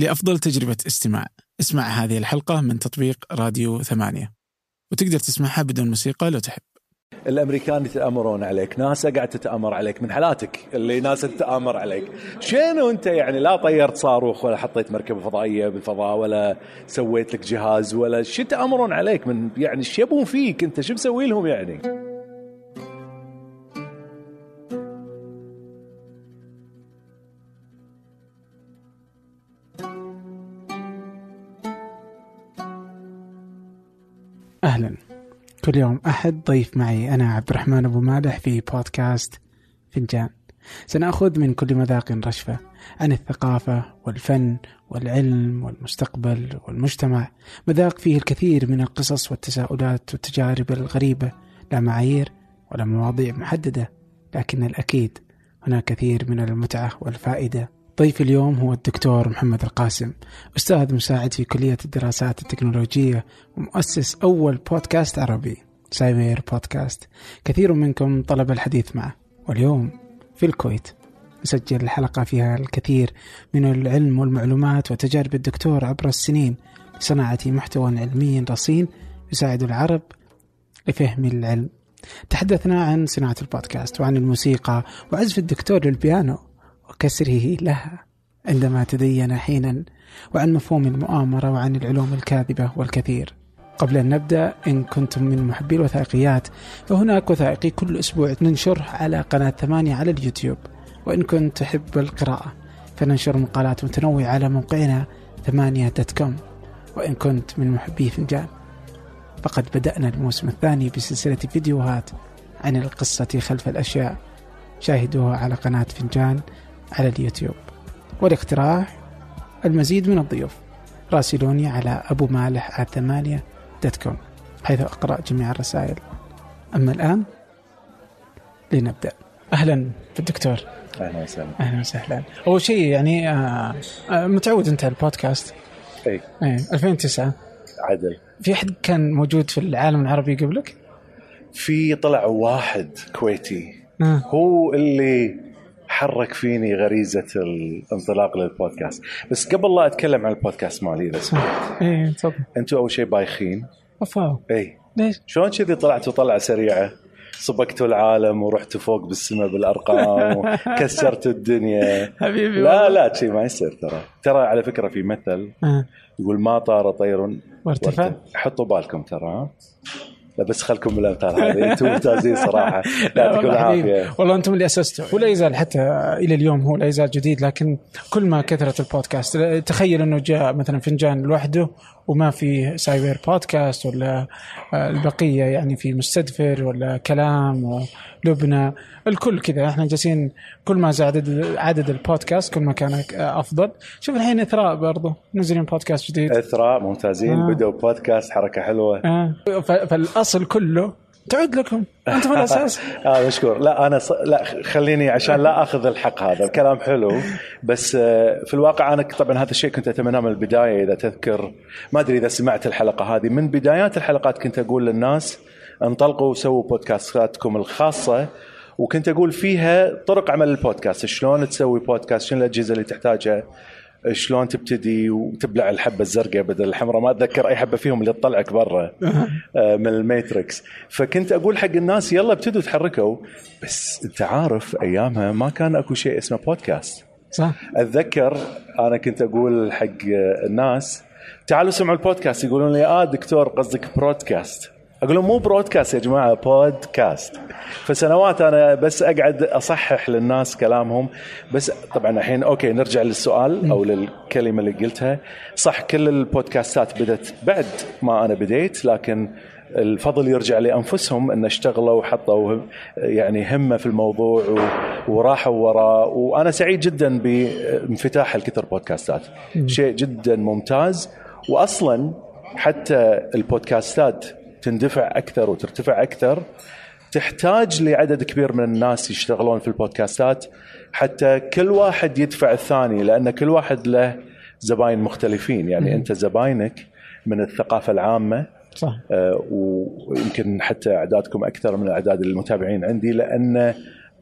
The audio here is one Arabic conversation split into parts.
لأفضل تجربة استماع. اسمع هذه الحلقة من تطبيق راديو ثمانية. وتقدر تسمعها بدون موسيقى لو تحب. الأمريكان يتأمرون عليك، ناسا قاعد تتأمر عليك من حالاتك. اللي ناسا تتأمر عليك، شنو أنت يعني لا طيرت صاروخ ولا حطيت مركبة فضائية بالفضاء ولا سويت لك جهاز ولا شو يتأمرون عليك من يعني شو يبون فيك أنت؟ شو مسوي لهم يعني؟ كل يوم أحد ضيف معي. أنا عبد الرحمن أبو مالح في بودكاست فنجان. سنأخذ من كل مذاق رشفة. عن الثقافة والفن والعلم والمستقبل والمجتمع. مذاق فيه الكثير من القصص والتساؤلات والتجارب الغريبة. لا معايير ولا مواضيع محددة. لكن الأكيد هناك كثير من المتعة والفائدة. ضيفي اليوم هو الدكتور محمد القاسم أستاذ مساعد في كلية الدراسات التكنولوجية ومؤسس أول بودكاست عربي سايبر بودكاست. كثير منكم طلب الحديث معه. واليوم في الكويت نسجل الحلقة فيها الكثير من العلم والمعلومات وتجارب الدكتور عبر السنين لصناعة محتوى علمي رصين يساعد العرب لفهم العلم. تحدثنا عن صناعة البودكاست وعن الموسيقى وعزف الدكتور للبيانو. وكسره لها عندما تدين حينا وعن مفهوم المؤامرة وعن العلوم الكاذبة والكثير. قبل أن نبدأ إن كنتم من محبي الوثائقيات فهناك وثائقي كل أسبوع ننشره على قناة ثمانية على اليوتيوب. وإن كنت تحب القراءة فننشر مقالات متنوعة على موقعنا ثمانية دوت كوم. وإن كنت من محبي فنجان فقد بدأنا الموسم الثاني بسلسلة فيديوهات عن القصة خلف الأشياء. شاهدوها على قناة فنجان على اليوتيوب. والاقتراح المزيد من الضيوف. راسلوني على أبو مالح ثمانية dot com. حيث أقرأ جميع الرسائل. أما الآن لنبدأ. أهلا بالدكتور. أهلا وسهلا. أهلا وسهلا. أول شيء يعني آه آه متعود أنت على البودكاست؟ إي. إيه 2009 عدل. في حد كان موجود في العالم العربي قبلك؟ في طلع واحد كويتي. آه. هو اللي حرك فيني غريزة الانطلاق للبودكاست. بس قبل لا أتكلم عن البودكاست مالي إذا سمحت. إيه تفضل. أنتم أول شيء بايخين. أفا اي ليش؟ شلون كذي طلعتوا طلعه سريعة؟ صبقتوا العالم ورحتوا فوق بالسماء بالأرقام وكسرتوا الدنيا. حبيبي لا. لا شيء ما يصير ترى. ترى على فكرة في مثل آه. يقول ما طار طير وارتفع. وارت- حطوا بالكم ترى؟ لا بس خلكم بالامثال هذه. أنتم ممتازين صراحة. يعطيكم. العافية. والله أنتم اللي أسستوا. ولا يزال حتى إلى اليوم هو لا يزال جديد لكن كل ما كثرت البودكاست. تخيل إنه جاء مثلا فنجان لوحده وما في سايبر بودكاست ولا آه، البقية يعني في مستدفر ولا كلام ولبنى الكل كذا. إحنا جالسين كل ما زاد عدد البودكاست كل ما كان أفضل. شوف الحين إثراء برضو. منزلين بودكاست جديد. إثراء ممتازين. آه. بدوا بودكاست حركة حلوة. آه. فالأصل كله تعود لكم. أنتم الاساس آه مشكور. لا أنا ص... لا خليني عشان لا أخذ الحق هذا. الكلام حلو. بس آه، في الواقع أنا طبعا هذا الشيء كنت أتمناه من البداية. إذا تذكر ما أدري إذا سمعت الحلقة هذه. من بدايات الحلقات كنت أقول للناس انطلقوا وسووا بودكاستاتكم الخاصة؟ وكنت أقول فيها طرق عمل البودكاست شلون تسوي بودكاست شنو الأجهزة اللي تحتاجها شلون تبتدي وتبلع الحبة الزرقاء بدل الحمراء ما أتذكر أي حبة فيهم اللي تطلعك برا آه، من الماتريكس فكنت أقول حق الناس يلا ابتدوا تحركوا بس أنت عارف أيامها ما كان أكو شيء اسمه بودكاست. صح. أتذكر أنا كنت أقول حق الناس تعالوا سمعوا البودكاست يقولون لي آه دكتور قصدك broadcast أقول لهم مو broadcast يا جماعة بودكاست فسنوات أنا بس أقعد أصحح للناس كلامهم. بس طبعا الحين أوكي نرجع للسؤال أو للكلمة اللي قلتها. صح كل البودكاستات بدت بعد ما أنا بديت لكن الفضل يرجع لأنفسهم إن اشتغلوا وحطوا يعني همة في الموضوع وراحوا وراه وأنا سعيد جدا بانفتاح الكثر بودكاستات شيء جدا ممتاز. واصلا حتى البودكاستات تندفع أكثر وترتفع أكثر. تحتاج لعدد كبير من الناس يشتغلون في البودكاستات حتى كل واحد يدفع الثاني لأن كل واحد له زباين مختلفين. يعني أنت زباينك من الثقافة العامة صح. آه، ويمكن حتى أعدادكم أكثر من اعداد المتابعين عندي لأن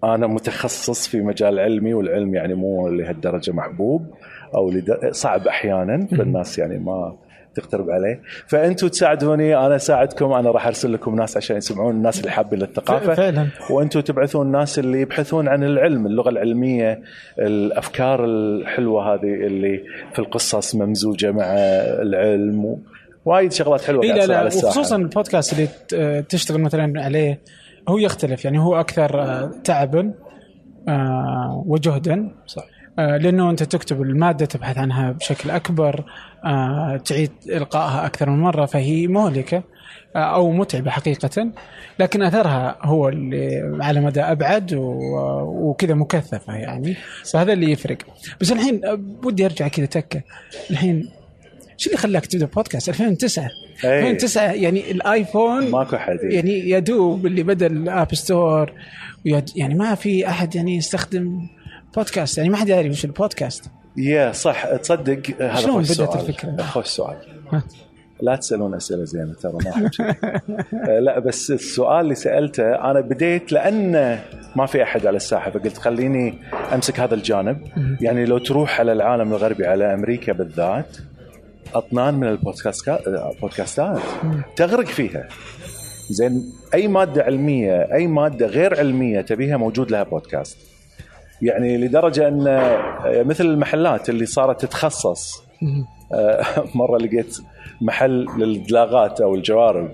أنا متخصص في مجال علمي والعلم يعني مو لهالدرجة محبوب أو صعب أحيانا فالناس يعني ما تقترب عليه. فانتم تساعدوني أنا أساعدكم أنا راح أرسل لكم ناس عشان يسمعون الناس اللي حابين الثقافه فعلا. وأنتم تبعثون الناس اللي يبحثون عن العلم اللغة العلمية الأفكار الحلوة هذه اللي في القصص ممزوجة مع العلم. و... وايد شغلات حلوة قاعد لا لا على الساحة. وخصوصا البودكاست اللي تشتغل مثلا عليه هو يختلف. يعني هو أكثر آه، تعبا آه، وجهدا. صح. لأنه أنت تكتب المادة تبحث عنها بشكل أكبر آه، تعيد إلقائها أكثر من مرة فهي مهلكة آه، أو متعبة حقيقة. لكن أثرها هو اللي على مدى أبعد وكذا مكثفة يعني. فهذا اللي يفرق. بس الحين آه، ودي أرجع كذا تكة. الحين شو اللي خلاك تبدأ بودكاست 2009 إيه. 2009 يعني الآيفون ماكو احد يعني يدوب اللي بدأ الآب ستور يعني ما في أحد يعني يستخدم بودكاست يعني ما حد يعرف وش البودكاست. يا صح تصدق هذا شلون سؤال. الفكرة؟ خوش سؤال. ها. لا تسألون أسئلة زينة ترى ما لا بس السؤال اللي سألته أنا بديت لأن ما في أحد على الساحة فقلت خليني أمسك هذا الجانب. يعني لو تروح على العالم الغربي على أمريكا بالذات أطنان من البودكاست بودكاستات. تغرق فيها. زين أي مادة علمية أي مادة غير علمية تبيها موجود لها بودكاست. يعني لدرجة أن آه، مثل المحلات اللي صارت تتخصص آه، مرة لقيت محل للدلاغات أو الجوارب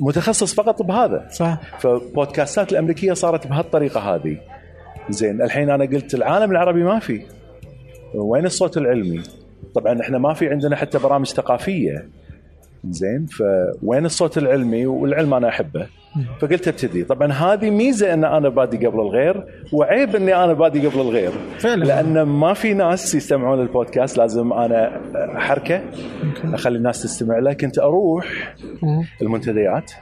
متخصص فقط بهذا. صح. فبودكاستات الأمريكية صارت بهالطريقة هذه. زين الحين أنا قلت العالم العربي ما في. وين الصوت العلمي؟ طبعا إحنا ما في عندنا حتى برامج ثقافية. زين فوين الصوت العلمي؟ والعلم أنا أحبه. فقلت ابتدي. طبعا هذه ميزة إن أنا بادي قبل الغير وعيب إني أنا بادي قبل الغير. فعلا. لأن ما في ناس يستمعون للبودكاست لازم أنا أحركه أخلي الناس تستمع له. كنت أروح. المنتديات.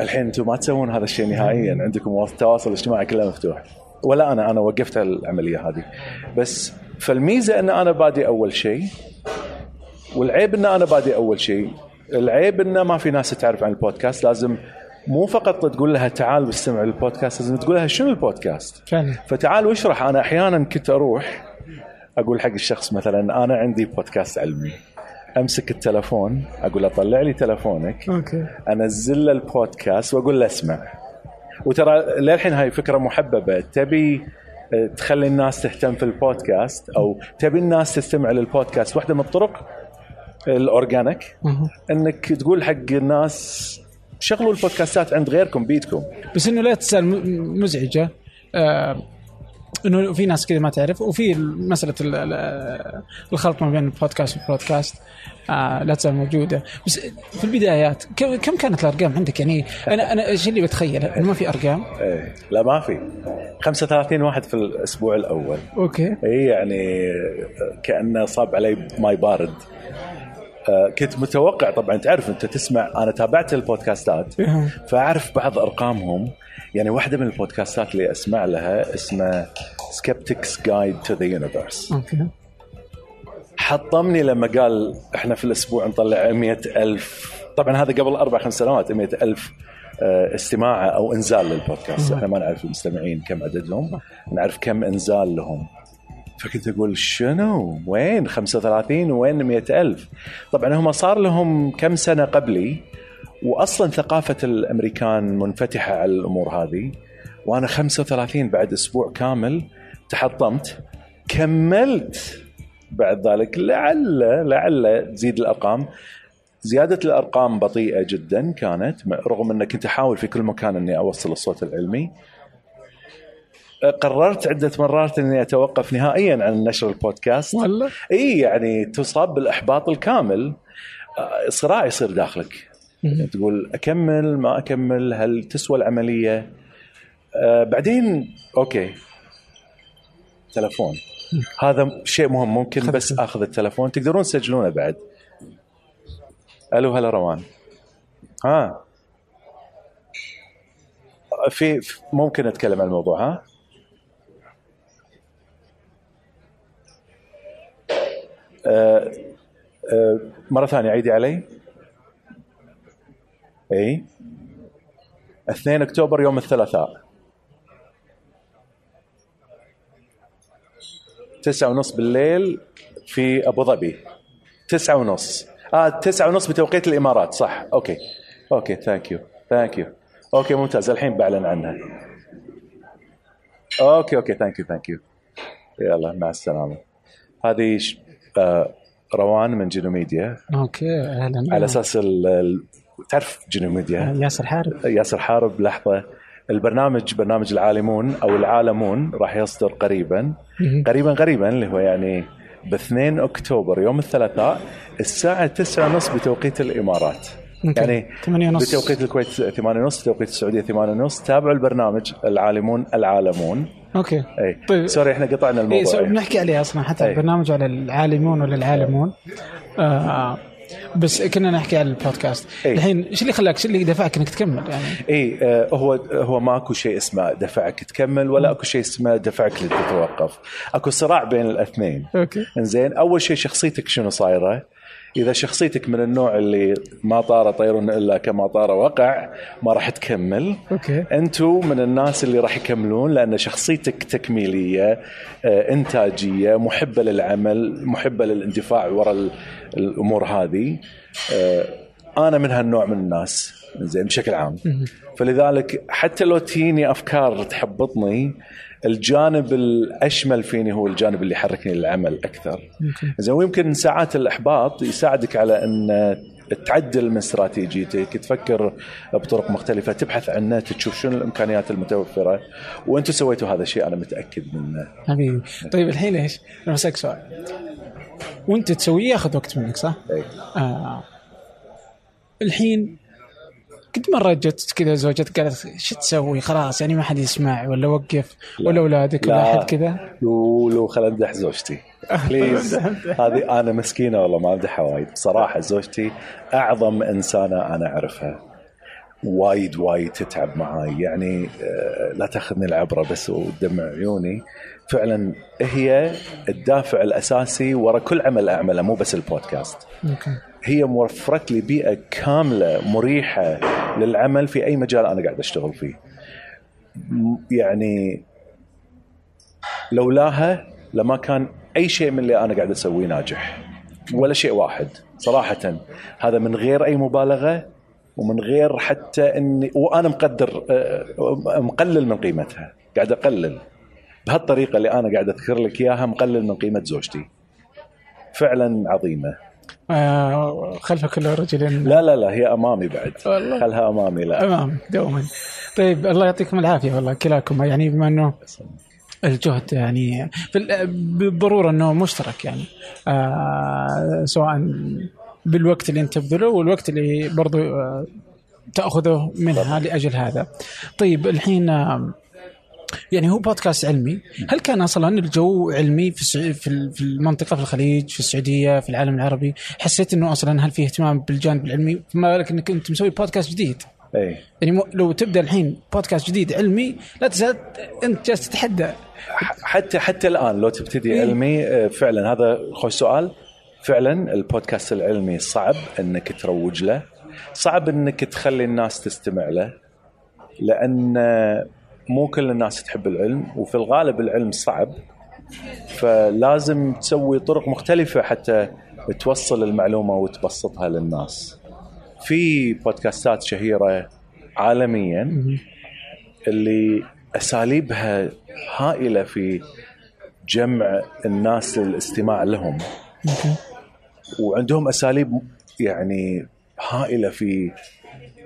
الحين أنتم ما تسوون هذا الشيء نهائيا. عندكم التواصل الاجتماعي كله مفتوح. ولا أنا أنا وقفت العملية هذه. بس فالميزة إن أنا بادي أول شيء والعيب إن أنا بادي أول شيء العيب إنه ما في ناس تعرف عن البودكاست لازم مو فقط تقول لها تعال واستمع للبودكاست لازم تقول لها شنو البودكاست؟ فعلا. فتعال واشرح. أنا أحيانا كنت أروح أقول حق الشخص مثلا أنا عندي بودكاست علمي. أمسك التلفون أقول له طلع لي تلفونك okay. أنزل له البودكاست وأقول له اسمع. وترى للحين هاي فكرة محببة. تبي آه، تخلي الناس تهتم في البودكاست أو تبي الناس تستمع للبودكاست. واحدة من الطرق ال organic. إنك تقول حق الناس شغلوا البودكاستات عند غيركم بيدكم بس إنه لا تزال مزعجة. آه إنه في ناس كذا ما تعرف وفي مسألة ال- ال- الخلط ما بين البودكاست وال broadcast آه لا تزال موجودة. بس في البدايات كم كانت الأرقام عندك؟ يعني أنا أنا إيش اللي بتخيل؟ إنه ما في أرقام؟ إيه لا ما في. 35 واحد في الأسبوع الأول. okay. اي يعني كأنه صاب علي ماي بارد. كنت متوقع طبعا تعرف أنت تسمع أنا تابعت البودكاستات أها. فأعرف بعض أرقامهم. يعني واحدة من البودكاستات اللي أسمع لها اسمها Skeptics Guide to the Universe حطمني لما قال إحنا في الأسبوع نطلع 100 ألف طبعا هذا قبل أربع خمس سنوات 100 ألف آه، استماعة أو إنزال للبودكاست. إحنا ما نعرف المستمعين كم عددهم نعرف كم إنزال لهم. فكنت أقول شنو؟ وين؟ 35 وين 100 ألف؟ طبعا هم صار لهم كم سنة قبلي واصلا ثقافة الأمريكان منفتحة على الأمور هذه وأنا 35 بعد أسبوع كامل تحطمت كملت بعد ذلك. لعل لعل تزيد الأرقام. زيادة الأرقام بطيئة جدا كانت رغم ان كنت أحاول في كل مكان أني أوصل الصوت العلمي. قررت عدة مرات إني أتوقف نهائيا عن نشر البودكاست. والله؟ إي يعني تصاب بالإحباط الكامل. آه، صراع يصير داخلك. تقول أكمل ما أكمل هل تسوى العملية؟ آه بعدين أوكي. تلفون. هذا شيء مهم ممكن بس. آخذ التلفون. تقدرون تسجلونه بعد. ألو هلا روان. ها. في في- ممكن نتكلم عن الموضوع ها آه، آه، مرة ثانية عيدي علي. إي. 2 أكتوبر يوم الثلاثاء. تسعة ونص بالليل في أبو ظبي. تسعة ونص. آه تسعة ونص بتوقيت الإمارات صح. أوكي. okay thank you thank you okay ممتاز. الحين بعلن عنها. okay okay. thank you thank you يلا مع السلامة. هذه. آه روان من جينوميديا. okay أهلا. على أساس. تعرف جينوميديا؟ ياسر حارب. ياسر حارب لحظة. البرنامج برنامج العالمون أو العالمون راح يصدر قريبا. قريبا قريبا اللي هو يعني ب 2 أكتوبر يوم الثلاثاء الساعة 9:30 بتوقيت الإمارات. يعني 8 ونص. بتوقيت الكويت 8 ونص بتوقيت السعودية 8 ونص. تابعوا البرنامج العالمون العالمون. okay. إي. طيب. sorry إحنا قطعنا إي الموضوع سو- بنحكي عليه أصلا حتى أي. البرنامج على العالمون ولا العالمون. آه بس كنا نحكي على البودكاست. أي. الحين إيش اللي خلاك إيش اللي دفعك إنك تكمل؟ يعني إي آه، هو هو ماكو شيء اسمه دفعك تكمل ولا أكو شيء اسمه دفعك لتتوقف أكو صراع بين الأثنين. okay. إنزين أول شيء شخصيتك شنو صايرة؟ إذا شخصيتك من النوع اللي ما طار طير إلا كما طار وقع ما راح تكمل. okay. أنتم من الناس اللي راح يكملون لأن شخصيتك تكميلية آه، إنتاجية محبة للعمل محبة للاندفاع وراء ال- الأمور هذه. آه، أنا من هالنوع من الناس زين بشكل عام. فلذلك حتى لو تجيني أفكار تحبطني الجانب الأشمل فيني هو الجانب اللي يحركني للعمل أكثر زين ويمكن ساعات الإحباط يساعدك على أن تعدل من استراتيجيتك تفكر بطرق مختلفة تبحث عن النت تشوف شنو الإمكانيات المتوفرة وأنتم سويتوا هذا الشيء أنا متأكد منه حبيبي طيب الحين إيش؟ أنا بسألك سؤال وأنت تسويه ياخذ وقت منك صح؟ أي. آه. الحين قد مرة جت كذا زوجتك قالت شو تسوي؟ خلاص يعني ما حد يسمع ولا وقف ولا اولادك ولا أحد كذا؟ لو لو خل امدح زوجتي. please هذه أنا مسكينة والله ما امدحها وايد. بصراحه زوجتي أعظم إنسانة أنا أعرفها. وايد وايد تتعب معاي. يعني آه، لا تأخذني العبرة بس ودمع عيوني. فعلا هي الدافع الأساسي ورا كل عمل أعمله مو بس البودكاست. أوكي. هي موفرت لي بيئة كاملة مريحة للعمل في أي مجال أنا قاعد أشتغل فيه. يعني لولاها لما كان أي شيء من اللي أنا قاعد أسويه ناجح ولا شيء واحد. صراحة هذا من غير أي مبالغة ومن غير حتى إني وأنا مقدر آه، مقلل من قيمتها قاعد أقلل. بهالطريقة اللي أنا قاعد أذكر لك إياها مقلل من قيمة زوجتي. فعلا عظيمة. آه خلف كل رجل. لا لا لا هي أمامي بعد. والله. خلها أمامي لا. أمام دوما. طيب الله يعطيكم العافية والله كلاكم. يعني بما إنه الجهد يعني بالضرورة إنه مشترك يعني. آه سواء بالوقت اللي أنت تبذله والوقت اللي برضو آه تأخذه منها لأجل هذا. طيب الحين آه يعني هو بودكاست علمي، هل كان أصلا الجو علمي في في ال- في المنطقة في الخليج في السعودية في العالم العربي؟ حسيت إنه أصلا هل في اهتمام بالجانب العلمي؟ فما بالك إنك أنت مسوي بودكاست جديد. إي يعني لو تبدأ الحين بودكاست جديد علمي لا تزال أنت جالس تتحدى حتى حتى الآن لو تبتدي إيه. علمي آه، فعلا هذا خوش سؤال فعلا البودكاست العلمي صعب إنك تروج له صعب إنك تخلي الناس تستمع له لأن مو كل الناس تحب العلم وفي الغالب العلم صعب. فلازم تسوي طرق مختلفة حتى توصل المعلومة وتبسطها للناس. في بودكاستات شهيرة عالميا اللي أساليبها هائلة في جمع الناس للاستماع لهم. وعندهم أساليب يعني هائلة في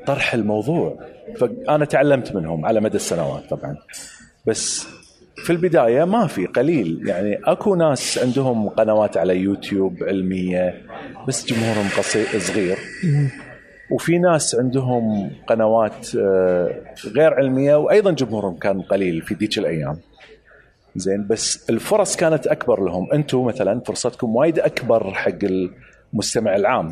طرح الموضوع. فأنا تعلمت منهم على مدى السنوات طبعا. بس في البداية ما في قليل. يعني أكو ناس عندهم قنوات على يوتيوب علمية بس جمهورهم قصير صغير. وفي ناس عندهم قنوات آه، غير علمية وأيضا جمهورهم كان قليل في ذيك الأيام. زين بس الفرص كانت أكبر لهم. أنتم مثلا فرصتكم وايد أكبر حق المستمع العام.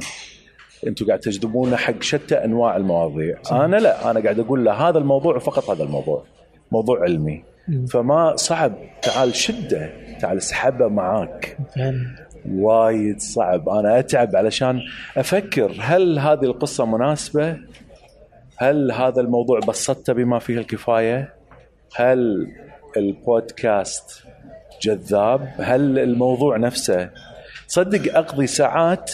أنتم قاعد تجذبونه حق شتى انواع المواضيع. أنا لا أنا قاعد أقول له هذا الموضوع وفقط هذا الموضوع موضوع علمي. فما صعب تعال شدة تعال اسحبه معاك. فعلا وايد صعب. أنا أتعب علشان أفكر هل هذه القصة مناسبة؟ هل هذا الموضوع بسطته بما فيه الكفاية؟ هل البودكاست جذاب؟ هل الموضوع نفسه؟ صدق أقضي ساعات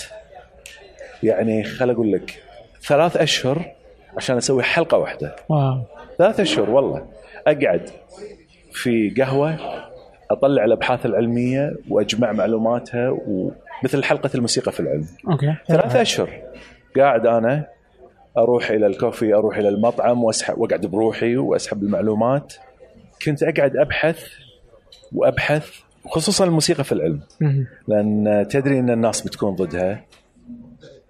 يعني خل أقول لك ثلاث أشهر عشان أسوي حلقة واحدة. wow. ثلاث أشهر والله. أقعد في قهوة أطلع الأبحاث العلمية وأجمع معلوماتها ومثل حلقة الموسيقى في العلم. okay. ثلاث أشهر قاعد أنا أروح إلى ال coffee أروح إلى المطعم وأسحب وأقعد بروحي وأسحب المعلومات. كنت أقعد أبحث وأبحث خصوصا الموسيقى في العلم. لأن تدري إن الناس بتكون ضدها.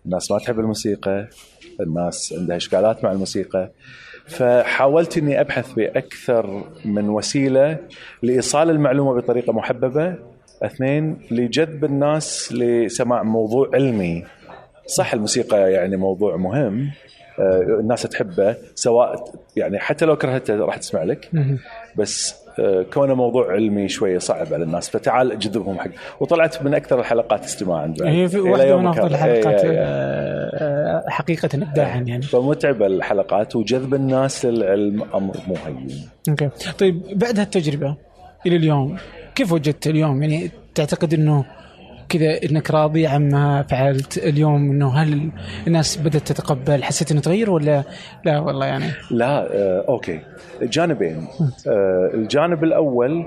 الناس ما تحب الموسيقى الناس عندها إشكالات مع الموسيقى. فحاولت إني أبحث بأكثر من وسيلة لإيصال المعلومة بطريقة محببة. اثنين لجذب الناس لسماع موضوع علمي. صح الموسيقى يعني موضوع مهم آه، الناس تحبه سواء يعني حتى لو كرهته راح تسمع لك. بس كونه موضوع علمي شوية صعب على الناس فتعال جذبهم حق وطلعت من أكثر الحلقات استماعا بعد. هي في واحدة من أفضل. إيه، الحلقات إيه، إيه. آه، آه، حقيقة ابداعا يعني فمتعبه الحلقات وجذب الناس للعلم أمر مو هين أوكي طيب بعد هالتجربة إلى اليوم كيف وجدت اليوم يعني تعتقد إنه كذا إنك راضي عما فعلت اليوم إنه هل الناس بدأت تتقبل؟ حسيت إنه تغير ولا لا؟ والله يعني. لا آه، أوكي. جانبين آه، الجانب الأول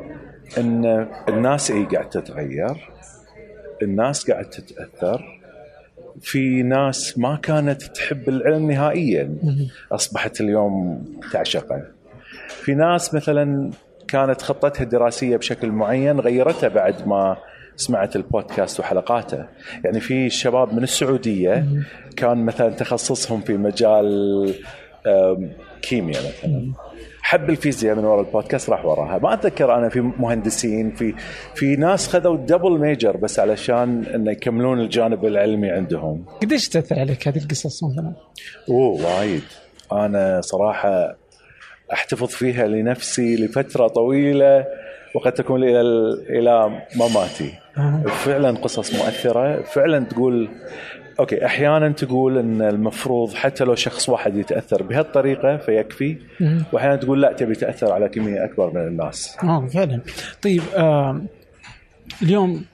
إن الناس اي قاعد تتغير الناس قاعد تتأثر. في ناس ما كانت تحب العلم نهائيا. أصبحت اليوم تعشقه في ناس مثلا كانت خطتها الدراسية بشكل معين غيرتها بعد ما سمعت البودكاست وحلقاته. يعني في شباب من السعودية كان مثلا تخصصهم في مجال كيمياء مثلا. حب الفيزياء من وراء البودكاست راح وراها. ما أتذكر أنا في مهندسين في في ناس خذوا double major بس علشان انه يكملون الجانب العلمي عندهم. قديش تأثر عليك هذه القصص مثلا؟ أوه وايد. أنا صراحة أحتفظ فيها لنفسي لفترة طويلة وقد تكون إلى إلى مماتي. فعلا قصص مؤثرة. فعلا تقول okay أحيانا تقول إن المفروض حتى لو شخص واحد يتأثر بهالطريقة فيكفي. واحيانا تقول لا تبي تأثر على كمية أكبر من الناس. آه فعلا. طيب آه اليوم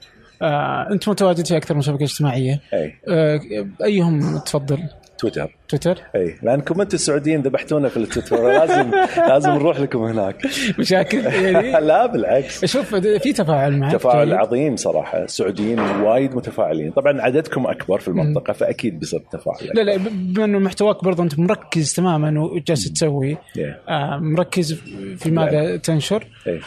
آه أنت متواجد في أكثر من شبكة اجتماعية. أي. آه أيهم تفضل؟ تويتر. تويتر؟ إي لأنكم أنتم السعوديين ذبحتونا في التويتر لازم لازم نروح لكم هناك. مشاكل يعني؟ لا بالعكس. شوف في تفاعل معك تفاعل. عظيم صراحة. السعوديين وايد متفاعلين. طبعا عددكم أكبر في المنطقة فأكيد بيصير تفاعل لا لا بما إنه محتواك برضه أنت مركز تماما وجالس تسوي. إيه. آه مركز في ماذا تنشر. إيه.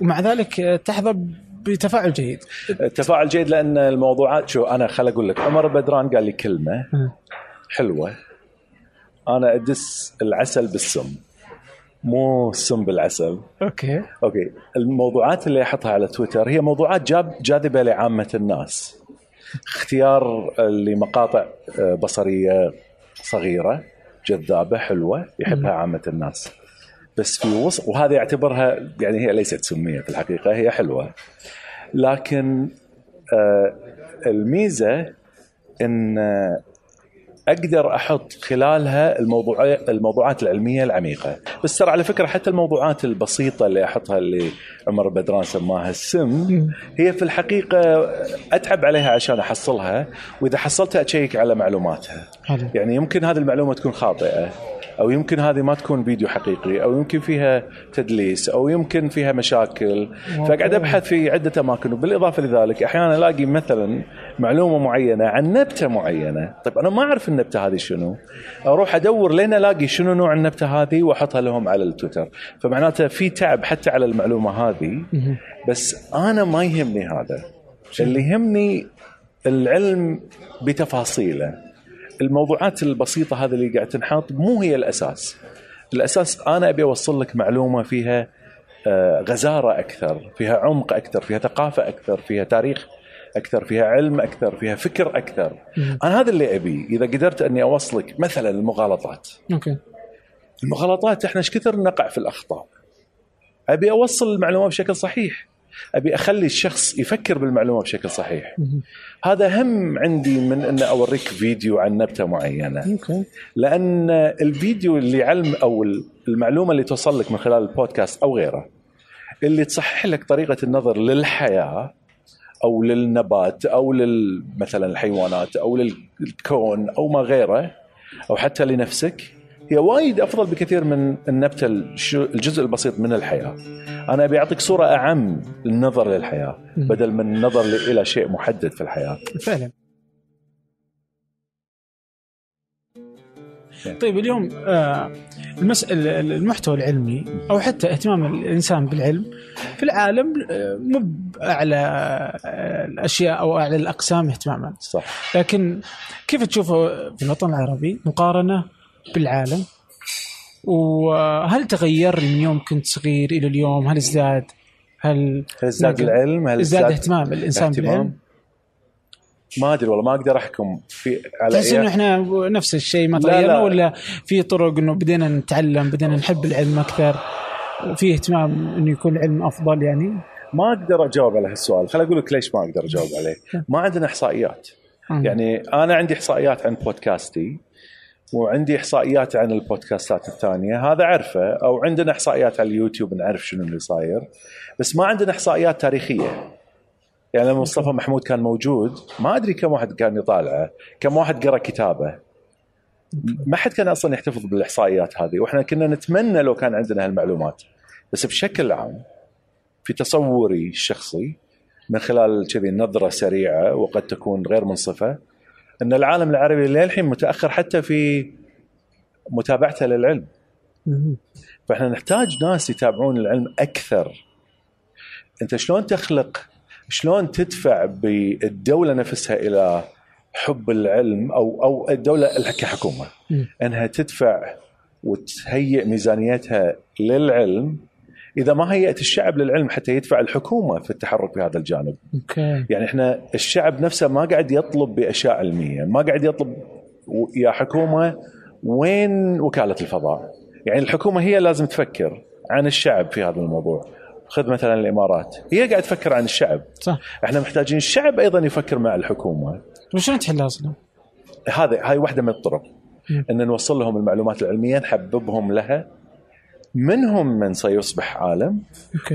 ومع ذلك آه، تحظى بتفاعل جيد. التفاعل جيد لأن الموضوعات شو أنا خل أقول لك عمر بدران قال لي كلمة. حلوة. أنا أدس العسل بالسم. مو السم بالعسل. okay. okay. الموضوعات اللي أحطها على تويتر هي موضوعات جاب جاذبة لعامة الناس. اختيار لمقاطع آه، بصرية صغيرة جذابة حلوة يحبها عامة الناس. بس في وسط وهذه يعتبرها يعني هي ليست سمية في الحقيقة هي حلوة. لكن آه، الميزة إن أقدر أحط خلالها الموضوع الموضوعات العلمية العميقة. بس ترى على فكرة حتى الموضوعات البسيطة اللي أحطها اللي عمر بدران سماها السم هي في الحقيقة أتعب عليها عشان أحصلها وإذا حصلتها اشيك على معلوماتها. يعني يمكن هذه المعلومة تكون خاطئة. أو يمكن هذه ما تكون فيديو حقيقي أو يمكن فيها تدليس أو يمكن فيها مشاكل. فاقعد أبحث في عدة أماكن وبالإضافة لذلك أحيانا ألاقي مثلا معلومة معينة عن نبتة معينة. طيب أنا ما أعرف النبتة هذه شنو. أروح أدور لين ألاقي شنو نوع النبتة هذه وأحطها لهم على التويتر. فمعناته في تعب حتى على المعلومة هذه. بس أنا ما يهمني هذا. اللي يهمني العلم بتفاصيله. الموضوعات البسيطة هذه اللي قاعد تنحط مو هي الأساس. الأساس أنا أبي أوصل لك معلومة فيها آه، غزارة أكثر فيها عمق أكثر فيها ثقافة أكثر فيها تاريخ أكثر فيها علم أكثر فيها فكر أكثر. أنا هذا اللي أبي. إذا قدرت أني أوصلك مثلا المغالطات. أوكي. المغالطات إحنا إيش كثر نقع في الأخطاء؟ أبي أوصل المعلومة بشكل صحيح. أبي أخلي الشخص يفكر بالمعلومة بشكل صحيح. هذا هم عندي من أن أوريك فيديو عن نبتة معينة. لأن الفيديو اللي علم أو المعلومة اللي توصل لك من خلال البودكاست أو غيره اللي تصحح لك طريقة النظر للحياة أو للنبات أو مثلا الحيوانات أو للكون أو ما غيره أو حتى لنفسك هي وايد أفضل بكثير من النبتة الجزء البسيط من الحياة. أنا أبي أعطيك صورة أعم للنظر للحياة. بدل من النظر إلى شيء محدد في الحياة. فعلا طيب اليوم آه، المسألة المحتوى العلمي أو حتى اهتمام الإنسان بالعلم في العالم آه، مو بأعلى آه، الأشياء أو أعلى الأقسام اهتماما صح. لكن كيف تشوفه في الوطن العربي مقارنة بالعالم وهل تغير من يوم كنت صغير إلى اليوم هل ازداد هل هل ازداد العلم؟ هل ازداد اهتمام الإنسان؟ بالعلم ما أدري والله ما أقدر أحكم في على تحس إنه. إحنا نفس الشيء ما تغيرنا لا. ولا في طرق إنه بدينا نتعلم بدينا نحب العلم أكثر وفي اهتمام إنه يكون العلم أفضل يعني ما أقدر أجاوب على هالسؤال، خل أقول لك ليش ما أقدر أجاوب عليه. ما عندنا إحصائيات. يعني أنا عندي إحصائيات عن بودكاستي وعندي إحصائيات عن البودكاستات الثانية. هذا عرفه أو عندنا إحصائيات على اليوتيوب نعرف شنو اللي صاير. بس ما عندنا إحصائيات تاريخية. يعني لما مصطفى محمود كان موجود ما أدري كم واحد كان يطالعه كم واحد قرأ كتابه. ما حد كان أصلا يحتفظ بالإحصائيات هذه وإحنا كنا نتمنى لو كان عندنا هالمعلومات. بس بشكل عام في تصوري الشخصي من خلال كذي نظرة سريعة وقد تكون غير منصفة إن العالم العربي للحين متأخر حتى في متابعته للعلم. فإحنا نحتاج ناس يتابعون العلم أكثر أنت شلون تخلق شلون تدفع بالدولة نفسها إلى حب العلم أو أو الدولة كحكومة. إنها تدفع وتهيئ ميزانيتها للعلم إذا ما هيئت الشعب للعلم حتى يدفع الحكومة في التحرك بهذا الجانب أوكي يعني إحنا الشعب نفسه ما قاعد يطلب بأشياء علمية، ما قاعد يطلب يا حكومة وين وكالة الفضاء؟ يعني الحكومة هي لازم تفكر عن الشعب في هذا الموضوع. خذ مثلا الإمارات، هي قاعد تفكر عن الشعب، صح إحنا محتاجين الشعب أيضا يفكر مع الحكومة. وشلون تحلها أصلا؟ هذا هاي واحدة من الطرق. إن نوصل لهم المعلومات العلمية نحببهم لها منهم من سيصبح عالم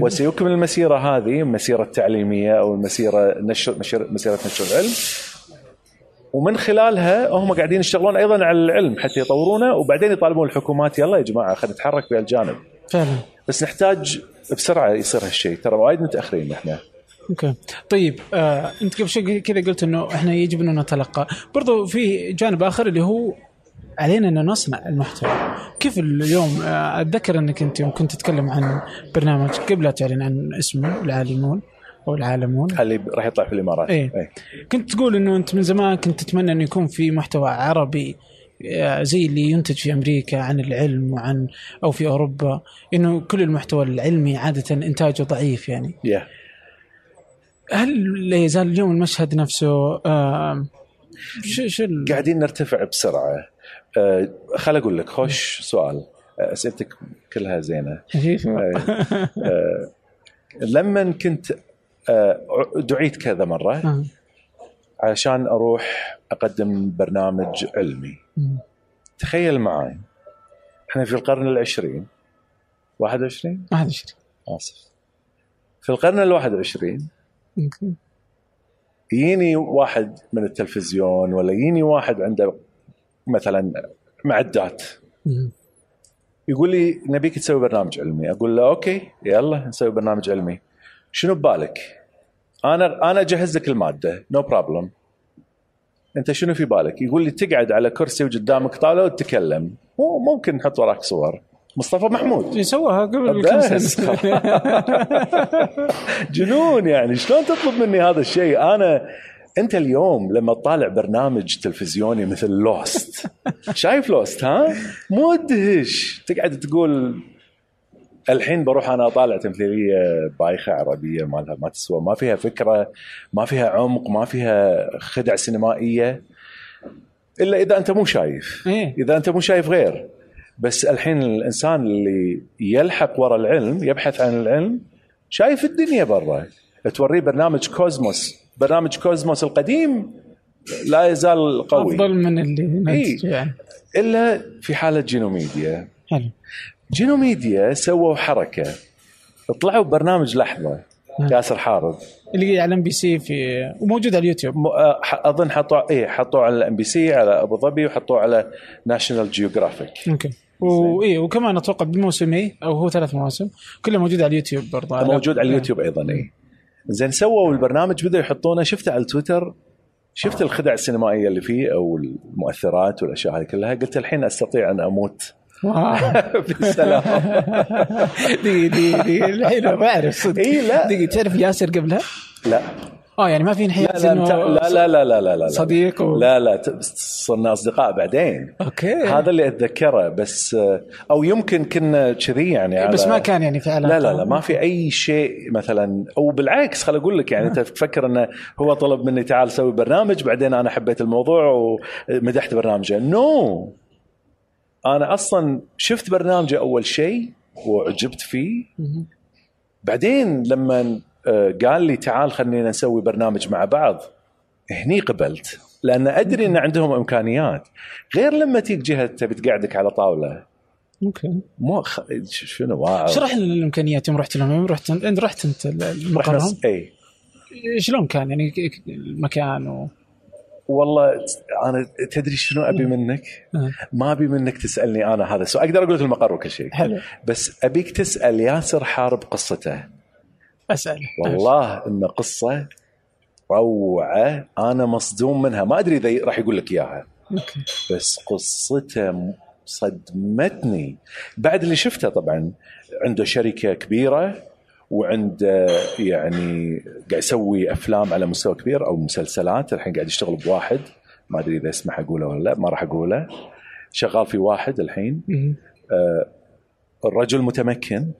وسيكمل المسيرة هذه المسيره التعليميه أو المسيرة نشر مسيرة نشر العلم. ومن خلالها هم قاعدين يشتغلون أيضا على العلم حتى يطورونه وبعدين يطالبون الحكومات يلا يا جماعة خلينا نتحرك بهالجانب. فعلا. بس نحتاج بسرعة يصير هالشيء. ترى وايد متأخرين إحنا. أوكي. طيب آه، أنت قبل شوي كذا قلت إنه إحنا يجب إنه نتلقى. برضو في جانب آخر اللي هو علينا أن نصنع المحتوى. كيف اليوم؟ آه، أتذكر أنك أنت يوم كنت تتكلم عن برنامج قبل لا تعلن عن اسمه العالمون أو العالمون. اللي راح يطلع في الإمارات. إيه. كنت تقول إنه أنت من زمان كنت تتمنى انه يكون في محتوى عربي آه، زي اللي ينتج في أمريكا عن العلم وعن أو في أوروبا إنه كل المحتوى العلمي عادة إنتاجه ضعيف يعني. يا هل لا يزال اليوم المشهد نفسه آه شو شو قاعدين نرتفع بسرعة. خل أقول لك خوش سؤال. أه، أسئلتك كلها زينة. أه لما كنت دعيت كذا مرة آه. علشان أروح أقدم برنامج علمي. تخيل معي إحنا في القرن العشرين. 21 ما حد يشتري آسف. في القرن وعشرين يمكن. يجيني واحد من التلفزيون ولا يجيني واحد عنده مثلا معدات. يقول لي نبيك تسوي برنامج علمي. أقول له أوكي يلا نسوي برنامج علمي. شنو ببالك؟ أنا أنا أجهز لك المادة no no problem أنت شنو في بالك؟ يقول لي تقعد على كرسي وقدامك طاولة وتتكلم. مو ممكن نحط وراك صور. مصطفى محمود. اللي سواها قبل كم. سنة. جنون يعني. شلون تطلب مني هذا الشيء؟ أنا انت اليوم لما تطالع برنامج تلفزيوني مثل لوست شايف لوست ها؟ مدهش تقعد تقول الحين بروح أنا أطالع تمثيلية بايخة عربية مالها ما تسوى ما فيها فكرة ما فيها عمق ما فيها خدع سينمائية إلا إذا أنت مو شايف. إيه. إذا أنت مو شايف غير. بس الحين الإنسان اللي يلحق ورا العلم يبحث عن العلم شايف الدنيا برا. توريه برنامج كوزموس برنامج كوزموس القديم لا يزال قوي. أفضل من اللي إيه. يعني. إلا في حالة جينوميديا. حلو. جينوميديا سووا حركة. طلعوا ببرنامج لحظة. نعم. ياسر حارب اللي على ام بي سي في وموجود على اليوتيوب. م- آه، أظن حطوا إيه حطوه على الام بي سي على أبو ظبي وحطوه على ناشونال جيوغرافيك okay. وايه وكمان أتوقع بموسمين أو هو ثلاث مواسم كله موجود على اليوتيوب برضه. موجود على اليوتيوب أيضا اي زين سووا البرنامج بدأوا يحطونه. شفته على تويتر شفت الخدع السينمائية اللي فيه أو المؤثرات والأشياء هذه كلها. قلت الحين أستطيع أن أموت. wow. بالسلام. دقيقة دقيقة دقيقة. الحين ما أعرف صدق. إي لا. دقيقة تعرف ياسر قبلها؟ لا. آه يعني ما في لا انحياز لا إنه لا لا لا لا لا, لا. صديق و... لا لا صرنا أصدقاء بعدين okay هذا اللي أتذكره بس أو يمكن كنا كذي يعني بس على- ما كان يعني في علاقة لا لا لا ما في أي شيء مثلا أو بالعكس خل أقول لك يعني أنت تفكر إنه هو طلب مني تعال سوي برنامج بعدين أنا حبيت الموضوع ومدحت برنامجه no no. أنا أصلا شفت برنامجه أول شيء وعجبت فيه. بعدين لما آه، قال لي تعال خلينا نسوي برنامج مع بعض. هني قبلت لأن أدري إن عندهم إمكانيات. غير لما تيجي جهة تبي تقعدك على طاولة. okay مو خ... شنو wow. اشرح لنا الإمكانيات يوم رحت لهم يوم رحت انت رحت أنت س- إي. شلون كان؟ يعني المكان و... والله أنا تدري شنو أبي منك؟ آه. ما أبي منك تسألني أنا هذا السؤال. أقدر أقول لك المقر وكل شيء. حلو. بس أبيك تسأل ياسر حارب قصته. أسأل. والله انه قصة روعة أنا مصدوم منها. ما أدري إذا راح يقول لك إياها. أوكي. بس قصته صدمتني. بعد اللي شفته طبعا عنده شركة كبيرة وعنده يعني قاعد يسوي أفلام على مستوى كبير أو مسلسلات. الحين قاعد يشتغل بواحد. ما أدري إذا اسمح اقوله ولا لا ما راح أقوله. شغال في واحد الحين. مهم. الرجل متمكن.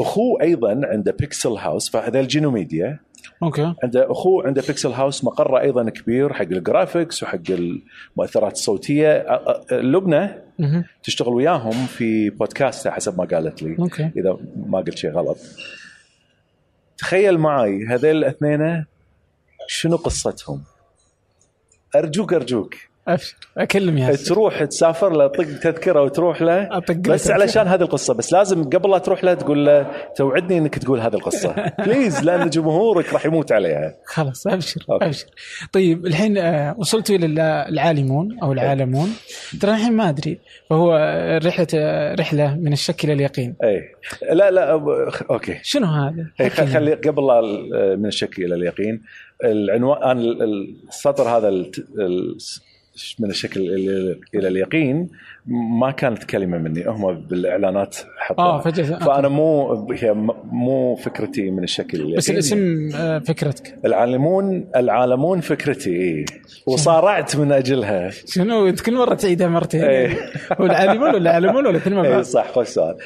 أخوه أيضا عنده Pixel House فهذا الجينو ميديا. okay. عنده أخوه عنده Pixel House مقره أيضا كبير حق ال graphics وحق المؤثرات الصوتية. لبنى. تشتغل وياهم في بودكاست حسب ما قالت لي okay. إذا ما قلت شيء غلط. تخيل معي هذيل الأثنين شنو قصتهم؟ أرجوك أرجوك. ابشر أكلم ياسر. تروح تسافر له طق تذكرة وتروح له. بس. علشان هذه القصة بس لازم قبل لا تروح له تقول له توعدني إنك تقول هذه القصة. please لأن جمهورك راح يموت عليها. خلاص أبشر okay. أبشر. طيب الحين آه، وصلتوا إلى ال- العالمون أو العالمون. ترى الحين ما أدري فهو آه، رحلة آه، رحلة من الشك إلى اليقين. إي. لا لا أوكي. شنو هذا؟ خلي قبل من الشك إلى اليقين العنوان ال- السطر هذا من الشك إلى اليقين ما كانت كلمة مني. هم بالإعلانات حطوها. آه فجأة. فأنا مو هي مو فكرتي من الشكل اليقين بس الاسم آه، فكرتك. العالمون العالمون فكرتي إيه. وصارعت من أجلها. شنو؟ أنت كل مرة تعيدها مرتين. إيه. هو العالمون ولا العالمون ولا مع اي؟ صح خوش سؤال.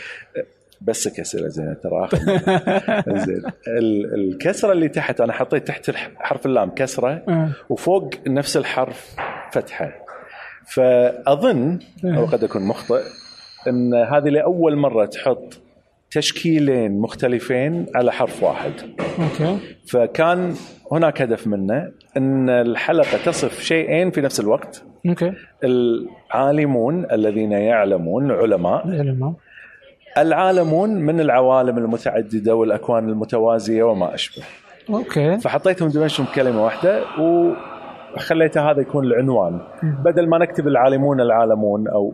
بس اسئله زين ترى زين. ال- الكسرة اللي تحت أنا حطيت تحت حرف اللام كسرة آه. وفوق نفس الحرف فتحه فأظن أو قد أكون مخطئ أن هذه لأول مرة تحط تشكيلين مختلفين على حرف واحد. okay. فكان هناك هدف منه أن الحلقة تصف شيئين في نفس الوقت. okay. العالمون الذين يعلمون علماء العلماء. العالمون من العوالم المتعددة والأكوان المتوازية وما أشبه. okay. فحطيتهم دمجتهم بكلمة واحدة وخليت هذا يكون العنوان. بدل ما نكتب العالمون العالمون أو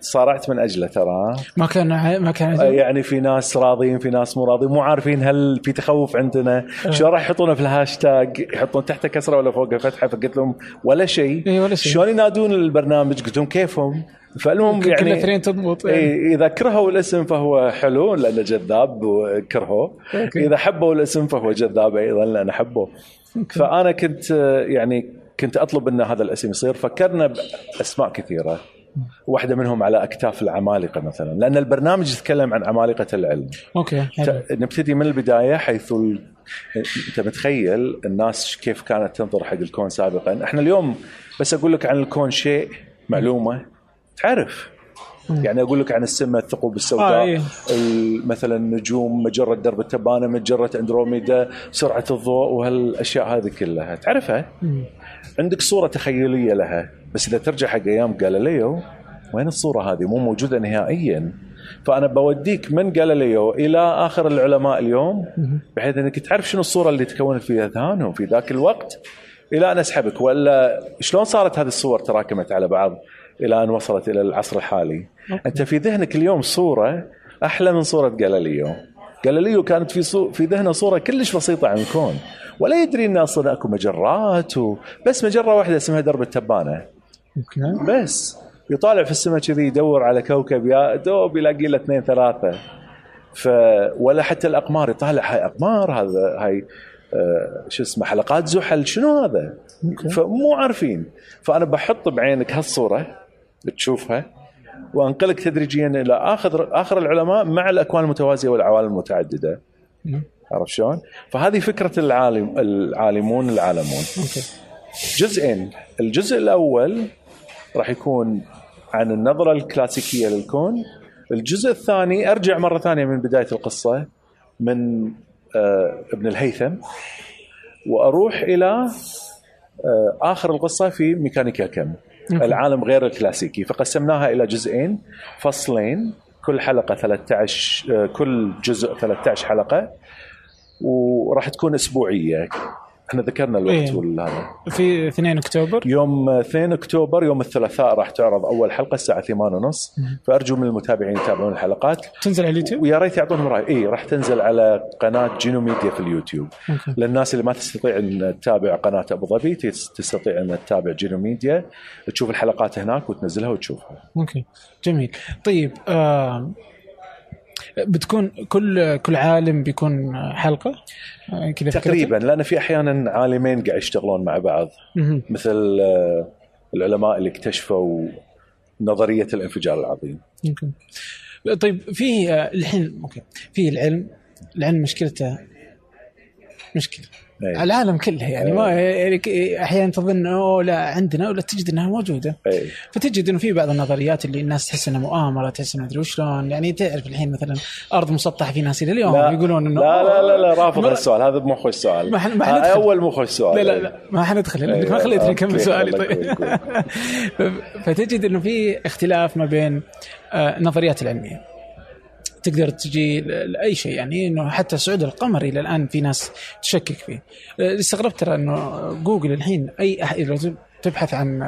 صارعت من أجله ترى. ما كان ما كان يعني في ناس راضيين في ناس مو راضيين مو عارفين هل في تخوف عندنا. شو راح يحطونه في الهاشتاج؟ يحطون تحته كسرة ولا فوقه فتحة فقلت لهم ولا شيء. إي ولا شيء. شلون ينادون البرنامج؟ قلت لهم كيفهم؟ فالمهم كل يعني الاثنين تضبط يعني. اي إذا كرهوا الاسم فهو حلو لأنه جذاب وكرهوه. okay. إذا حبوا الاسم فهو جذاب أيضا لأنه حبوه. فأنا كنت آه، يعني كنت أطلب أن هذا الاسم يصير فكرنا بأسماء كثيرة. واحدة منهم على أكتاف العمالقة مثلا لأن البرنامج يتكلم عن عمالقة العلم. أوكي حلو. نبتدي من البداية حيث ال... أنت متخيل الناس كيف كانت تنظر حق الكون سابقا. إحنا اليوم بس أقول لك عن الكون شيء معلومة. تعرف. يعني أقول لك عن السماء الثقوب آه، السوداء إيه. ال- مثلا النجوم مجره درب التبانة مجرة أندروميدا سرعة الضوء وهالأشياء هذه كلها. تعرفها؟ مم. عندك صورة تخيلية لها بس إذا ترجع حق أيام جاليليو وين الصورة هذه؟ مو موجودة نهائيا. فأنا بوديك من جاليليو إلى آخر العلماء اليوم بحيث إنك تعرف شنو الصورة اللي تكونت في أذهانهم في ذاك الوقت. إلى أن أسحبك. ولا شلون صارت هذه الصور تراكمت على بعض إلى أن وصلت إلى العصر الحالي؟ okay. أنت في ذهنك اليوم صورة أحلى من صورة جاليليو جاليليو كانت في صو... في ذهنه صورة كلش بسيطة عن الكون ولا يدري إن أصلا أكو مجرات و... بس مجرة واحدة اسمها درب التبانة. أوكي. بس يطالع في السماء كذي يدور على كوكب يا دوب يلاقي له اثنين ثلاثة. ف ولا حتى الأقمار يطالع هاي أقمار هذا هاي آه شو اسمه حلقات زحل شنو هذا؟ فمو عارفين. فأنا بحط بعينك هالصورة تشوفها وأنقلك تدريجيا إلى آخر آخر العلماء مع الأكوان المتوازية والعوالم المتعددة. عرفت شلون؟ فهذه فكرة العالم العالمون العالمون. جزئين. الجزء الأول راح يكون عن النظرة الكلاسيكية للكون. الجزء الثاني أرجع مرة ثانية من بداية القصة من آه ابن الهيثم. وأروح إلى آه آخر القصة في ميكانيكا كم. العالم غير الكلاسيكي. فقسمناها إلى جزئين. فصلين كل حلقة 13 آه كل جزء 13 حلقة. وراح تكون أسبوعية. إحنا ذكرنا الوقت إيه. والهذا. في 2 أكتوبر. يوم 2 أكتوبر يوم الثلاثاء راح تعرض أول حلقة الساعة 8 ونص. فأرجو من المتابعين يتابعون الحلقات. تنزل على اليوتيوب؟ ويا ريت يعطونهم رأي. اي راح تنزل على قناة جينو ميديا في اليوتيوب. okay. للناس اللي ما تستطيع أن تتابع قناة أبو ظبي تس- تستطيع أن تتابع جينو ميديا. تشوف الحلقات هناك وتنزلها وتشوفها. okay. جميل. طيب آه بتكون كل كل عالم بيكون حلقة؟ كذا؟ تقريبا لأن في أحيانا عالمين قاعد يشتغلون مع بعض. مثل آه، العلماء اللي اكتشفوا نظرية الانفجار العظيم. يمكن طيب في آه، الحين okay. في العلم العلم مشكلته مشكلة. أي. العالم كله يعني ما يعني ك- أحيانا تظن أوه لا عندنا ولا تجد إنها موجودة. اي فتجد إنه في بعض النظريات اللي الناس تحس إنها مؤامرة تحس ما ادري وشلون. يعني تعرف الحين مثلا أرض مسطحة في ناس إلى اليوم لا. يقولون إنه لا لا لا, لا رافض ما- هالسؤال هذا مو خوش سؤال. ما حن- ما حندخل. أول مو خوش سؤال. لا لا لا ما حندخل لانك ما أي. خليتني اكمل سؤالي طيب. فتجد إنه في اختلاف ما بين آه، النظريات العلمية. تقدر تجي لأي شيء يعني إنه حتى صعود القمر إلى الآن في ناس تشكك فيه. استغربت ترى إنه جوجل الحين أي أح- لو تبحث عن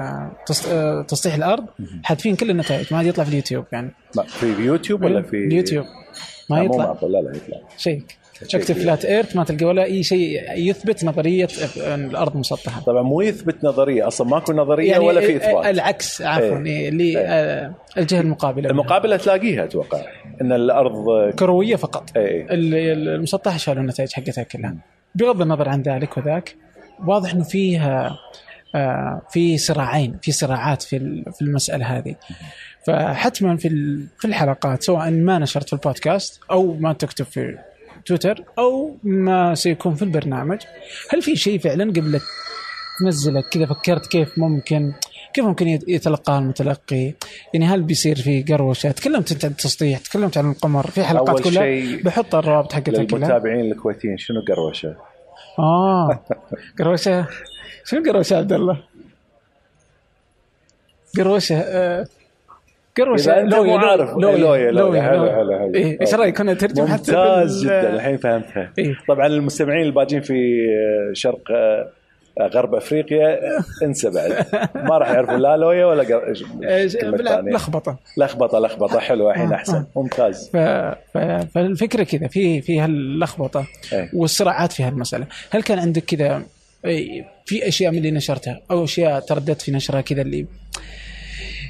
تس- تسطيح الأرض حاذفين كل النتائج؟ ما عاد يطلع في اليوتيوب يعني. ما في يوتيوب ولا في اليوتيوب ما لا، يطلع. لا لا يطلع. شيء. كبير. flat earth ما تلقى ولا أي شيء يثبت نظرية أن الأرض مسطحة. طبعا مو يثبت نظرية أصلا ماكو نظرية ولا في إثبات. العكس عفوا إيه. اللي آه، الجهة المقابلة. المقابلة تلاقيها أتوقع إن الأرض كروية فقط. اي ال- ال- المسطحة شالوا النتائج حقتها كلها. بغض النظر عن ذلك وذاك واضح إنه فيها آه، في صراعين في صراعات في في المسألة هذه. فحتما في في الحلقات سواء ما نشرت في البودكاست أو ما تكتب في تويتر أو ما سيكون في البرنامج هل في شيء فعلا قبل تنزله كذا فكرت كيف ممكن كيف ممكن يت- يتلقاها المتلقي؟ يعني هل بيصير في قروشة؟ تكلمت أنت عن التسطيح، تكلمت عن القمر، في حلقات كلها بحط الروابط حقتها كلها. للمتابعين الكويتيين شنو قروشة؟ آه قروشة شنو قروشة عبد الله؟ قروشة آه، أنت مو عارف لويا لويا حلو. حلو حلو إيه، إيش رأيك كنا نترجم حتى ممتاز جدا الحين فهمتها إيه. طبعا المستمعين الباجين في شرق غرب أفريقيا انسى بعد ما راح يعرفون لا لويا ولا. لخبطة لخبطة لخبطة حلوة الحين آه، أحسن آه. ممتاز ف... ف... فالفكرة كذا في في هاللخبطة إيه. والصراعات في هالمسألة، هل كان عندك كذا أي- في أشياء من اللي نشرتها أو أشياء ترددت في نشرها كذا اللي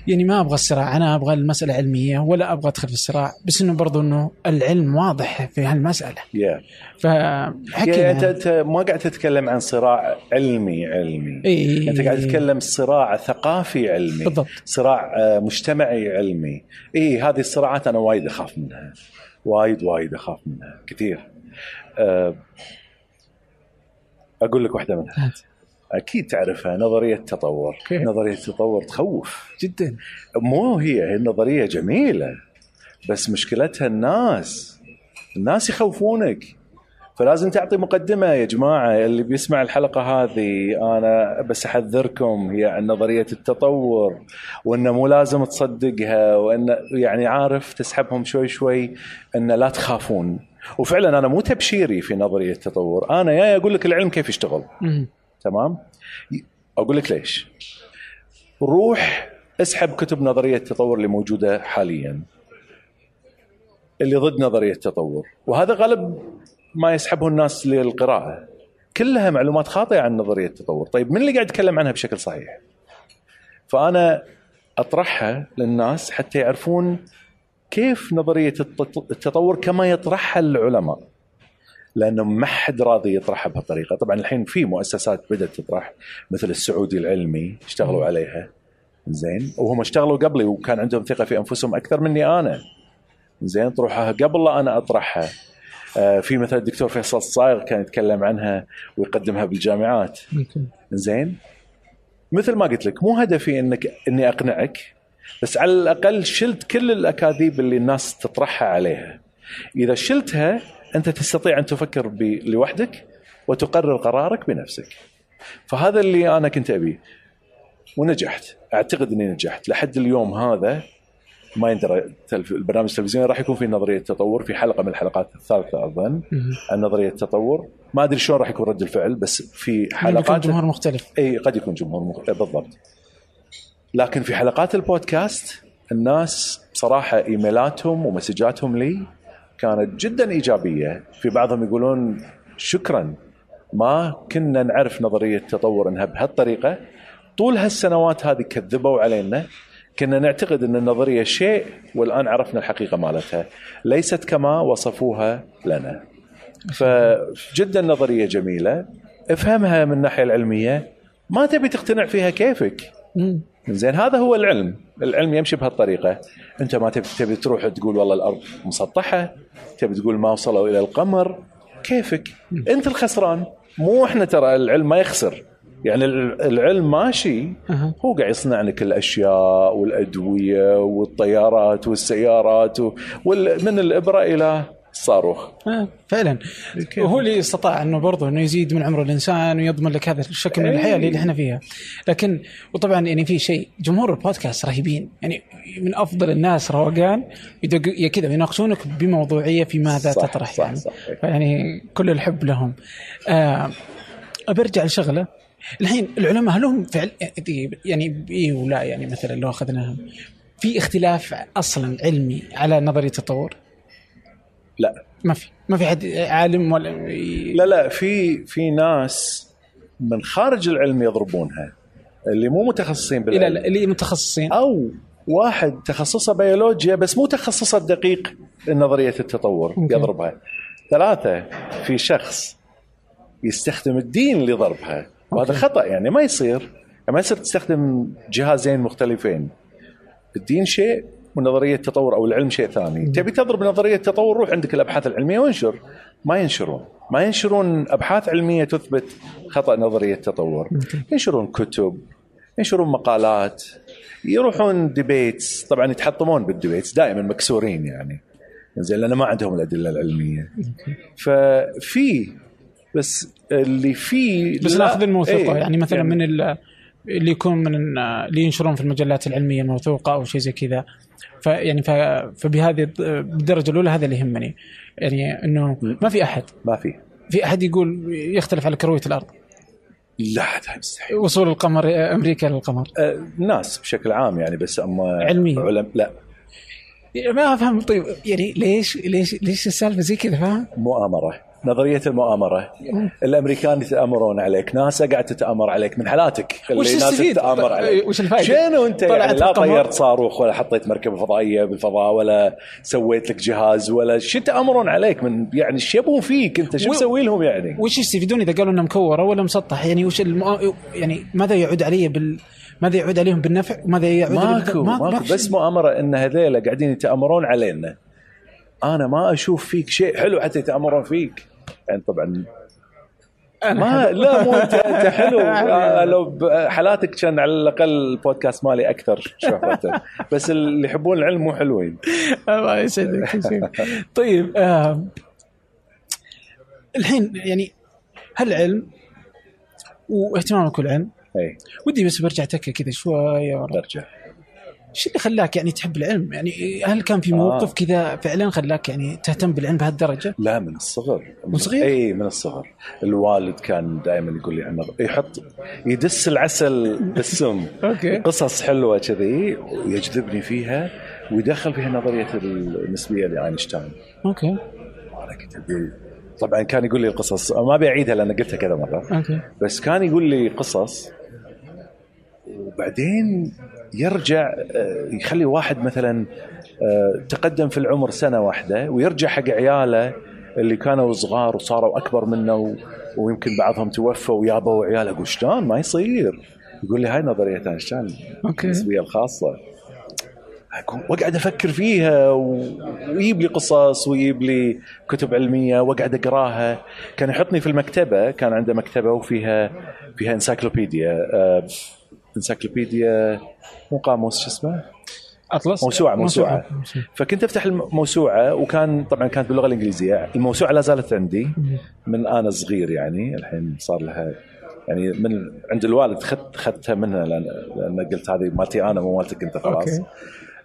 يعني ما أبغى الصراع. أنا أبغى المسألة علمية ولا أبغى أدخل في الصراع بس إنه برضو إنه العلم واضح في هالمسألة. يا فحكي لنا. انت أنت ما قاعد تتكلم عن صراع علمي علمي. إيه. أنت قاعد تتكلم صراع ثقافي علمي بالضبط. صراع آه، مجتمعي علمي. إي هذه الصراعات أنا وايد أخاف منها. وايد وايد أخاف منها. كثير. آه، أقول لك واحدة منها. أكيد تعرفها نظرية التطور okay. نظرية التطور تخوف. جدا. مو هي هي النظريه جميلة بس مشكلتها الناس. الناس يخوفونك. فلازم تعطي مقدمة يا جماعة اللي بيسمع الحلقة هذه. أنا بس أحذركم هي عن نظرية التطور وإنه مو لازم تصدقها وإن يعني عارف تسحبهم شوي شوي إن لا تخافون. وفعلا أنا مو تبشيري في نظرية التطور. أنا يا أقول لك العلم كيف يشتغل. تمام؟ أقول لك ليش. روح اسحب كتب نظرية التطور اللي موجودة حاليا. اللي ضد نظرية التطور. وهذا غالب ما يسحبه الناس للقراءة. كلها معلومات خاطئة عن نظرية التطور. طيب من اللي قاعد يتكلم عنها بشكل صحيح؟ فأنا أطرحها للناس حتى يعرفون كيف نظرية التط- التطور كما يطرحها العلماء. لأنه ما حد راضي يطرحها بهالطريقة. طبعا الحين في مؤسسات بدأت تطرح مثل السعودي العلمي اشتغلوا عليها. زين. وهم اشتغلوا قبلي وكان عندهم ثقة في أنفسهم أكثر مني أنا. زين. طروحها قبل لا أنا أطرحها. آه، في مثلا الدكتور فيصل الصايغ كان يتكلم عنها ويقدمها بالجامعات. زين. مثل ما قلت لك مو هدفي انك إني أقنعك بس على الأقل شلت كل الأكاذيب اللي الناس تطرحها عليها. إذا شلتها أنت تستطيع أن تفكر لوحدك وتقرر قرارك بنفسك. فهذا اللي أنا كنت ابيه ونجحت. أعتقد إني نجحت. لحد اليوم هذا ما يندرى البرنامج التلفزيوني راح يكون في نظرية تطور في حلقة من الحلقات الثالثة أظن. عن نظرية التطور ما أدري شلون راح يكون رد الفعل بس في يكون حلقات جمهور مختلف. إي قد يكون جمهور مخ... بالضبط. لكن في حلقات البودكاست الناس بصراحه إيميلاتهم ومسجاتهم لي كانت جدا إيجابية. في بعضهم يقولون شكرا ما كنا نعرف نظرية التطور إنها بهالطريقة. طول هالسنوات هذه كذبوا علينا. كنا نعتقد إن النظرية شيء والآن عرفنا الحقيقة مالتها. ليست كما وصفوها لنا. فجدا نظرية جميلة. افهمها من الناحية العلمية. ما تبي تقتنع فيها كيفك. زين هذا هو العلم. العلم يمشي بهالطريقة. أنت ما تبي تبي تروح تقول والله الأرض مسطحة تبي تقول ما وصلوا إلى القمر كيفك؟ أنت الخسران. مو إحنا ترى العلم ما يخسر. يعني الع- العلم ماشي. هو قاعد يصنع لك الأشياء والأدوية والطيارات والسيارات و... وال... من الإبرة إلى الصاروخ آه فعلا. وهو اللي استطاع إنه برضه إنه يزيد من عمر الإنسان ويضمن لك هذا الشكل من الحياة اللي إحنا فيها. لكن وطبعا يعني في شيء جمهور البودكاست رهيبين. يعني من أفضل الناس روقان كذا يناقشونك بموضوعية في ماذا صح، تطرح صح، يعني صح. فيعني كل الحب لهم. آه برجع لشغلة. الحين العلماء هل هم فعل يعني اي ولا يعني مثلا لو أخذناهم. في اختلاف أصلا علمي على نظرية التطور. لا. ما في ما في حد عالم ولا لا لا في في ناس من خارج العلم يضربونها اللي مو متخصصين لا بالعلم. لا اللي متخصصين. أو واحد تخصصه بيولوجيا بس مو تخصصه الدقيق نظرية التطور أوكي. يضربها. ثلاثة في شخص يستخدم الدين لضربها. وهذا. خطأ يعني ما يصير. يعني ما يصير تستخدم جهازين مختلفين. الدين شيء ونظريه التطور أو العلم شيء ثاني. تبي تضرب نظرية التطور روح عندك الأبحاث العلمية وانشر ما ينشرون. ما ينشرون أبحاث علمية تثبت خطأ نظرية التطور ينشرون كتب ينشرون مقالات يروحون debates طبعا يتحطمون بال debates دائما مكسورين يعني. زين لأن ما عندهم الأدلة العلمية. ففي بس اللي فيه بس ناخذ الموثوقه إيه، يعني مثلا من ال- اللي يكون من اللي ينشرون في المجلات العلمية الموثوقه أو شيء زي كذا. فيعني فبهذه بالدرجه الأولى هذا اللي يهمني. يعني إنه ما في أحد. ما في. في أحد يقول يختلف على كروية الأرض. لا هذا مستحيل. وصول القمر أمريكا للقمر آه، ناس بشكل عام يعني بس أما علميا. علم لا. ما أفهم. طيب يعني ليش ليش ليش السالفة زي كذا فاهم؟ مؤامرة. نظرية المؤامرة. الأمريكان يتأمرون عليك ناسا قاعد تتأمر عليك من حالاتك. اللي وش ناسا؟ تتأمر عليك. وش الفائدة؟ شنو أنت يعني لا. طيرت صاروخ ولا حطيت مركبة فضائية بالفضاء ولا سويت لك جهاز ولا شو يتأمرون عليك من يعني إيش يبون فيك أنت؟ شو و- مسوي لهم يعني؟ وش يستفيدون إذا قالوا انها مكوره ولا مسطح؟ يعني وش المؤ... يعني ماذا يعود علي بال ماذا يعود عليهم بالنفع؟ وماذا يعود ماكو ماكو. ما في بس. مؤامرة إن هذيلا قاعدين يتأمرون علينا. أنا ما أشوف فيك شيء حلو حتى يتأمرون فيك. يعني طبعا أنا ما حلو. لا مو انت أنت حلو. آه، لو بحالاتك كان على الأقل البودكاست مالي أكثر شهرة. بس اللي يحبون العلم مو حلوين. الله يسعدك. طيب آه الحين يعني هالعلم واهتمامك بالعلم اي ودي بس برجع تكه كذا شوية ورا برجع. إيش اللي خلاك يعني تحب العلم؟ يعني هل كان في موقف آه. كذا فعلا خلاك يعني تهتم بالعلم بهالدرجة؟ لا من الصغر من صغير؟ إي من الصغر الوالد كان دائما يقول لي عنه يحط يدس العسل بالسم okay قصص حلوة كذي ويجذبني فيها ويدخل فيها نظرية النسبية لأينشتاين okay أنا كنت أقول طبعا كان يقول لي القصص ما أبي أعيدها لأن قلتها كذا مرة okay بس كان يقول لي قصص وبعدين يرجع آه، يخلي واحد مثلا آه، تقدم في العمر سنة واحدة ويرجع حق عياله اللي كانوا صغار وصاروا أكبر منه ويمكن بعضهم توفوا ويابوا عياله أقول شلون؟ ما يصير. يقول لي هاي نظرية أينشتاين okay. النسبيه الخاصة. وأقعد أفكر فيها ويجيب لي قصص ويجيب لي كتب علمية وأقعد أقراها. كان يحطني في المكتبة كان عنده مكتبة وفيها فيها encyclopedia آه، encyclopedia مو قاموس شو اسمه؟ أطلس. موسوعة- موسوعة. فكنت أفتح الموسوعه وكان طبعا كانت باللغة الإنجليزية. الموسوعة لا زالت عندي من أنا صغير يعني الحين صار لها يعني من عند الوالد خدت خدتها منها لأن لأن قلت هذه مالتي أنا مو مالتك أنت خلاص. أوكي.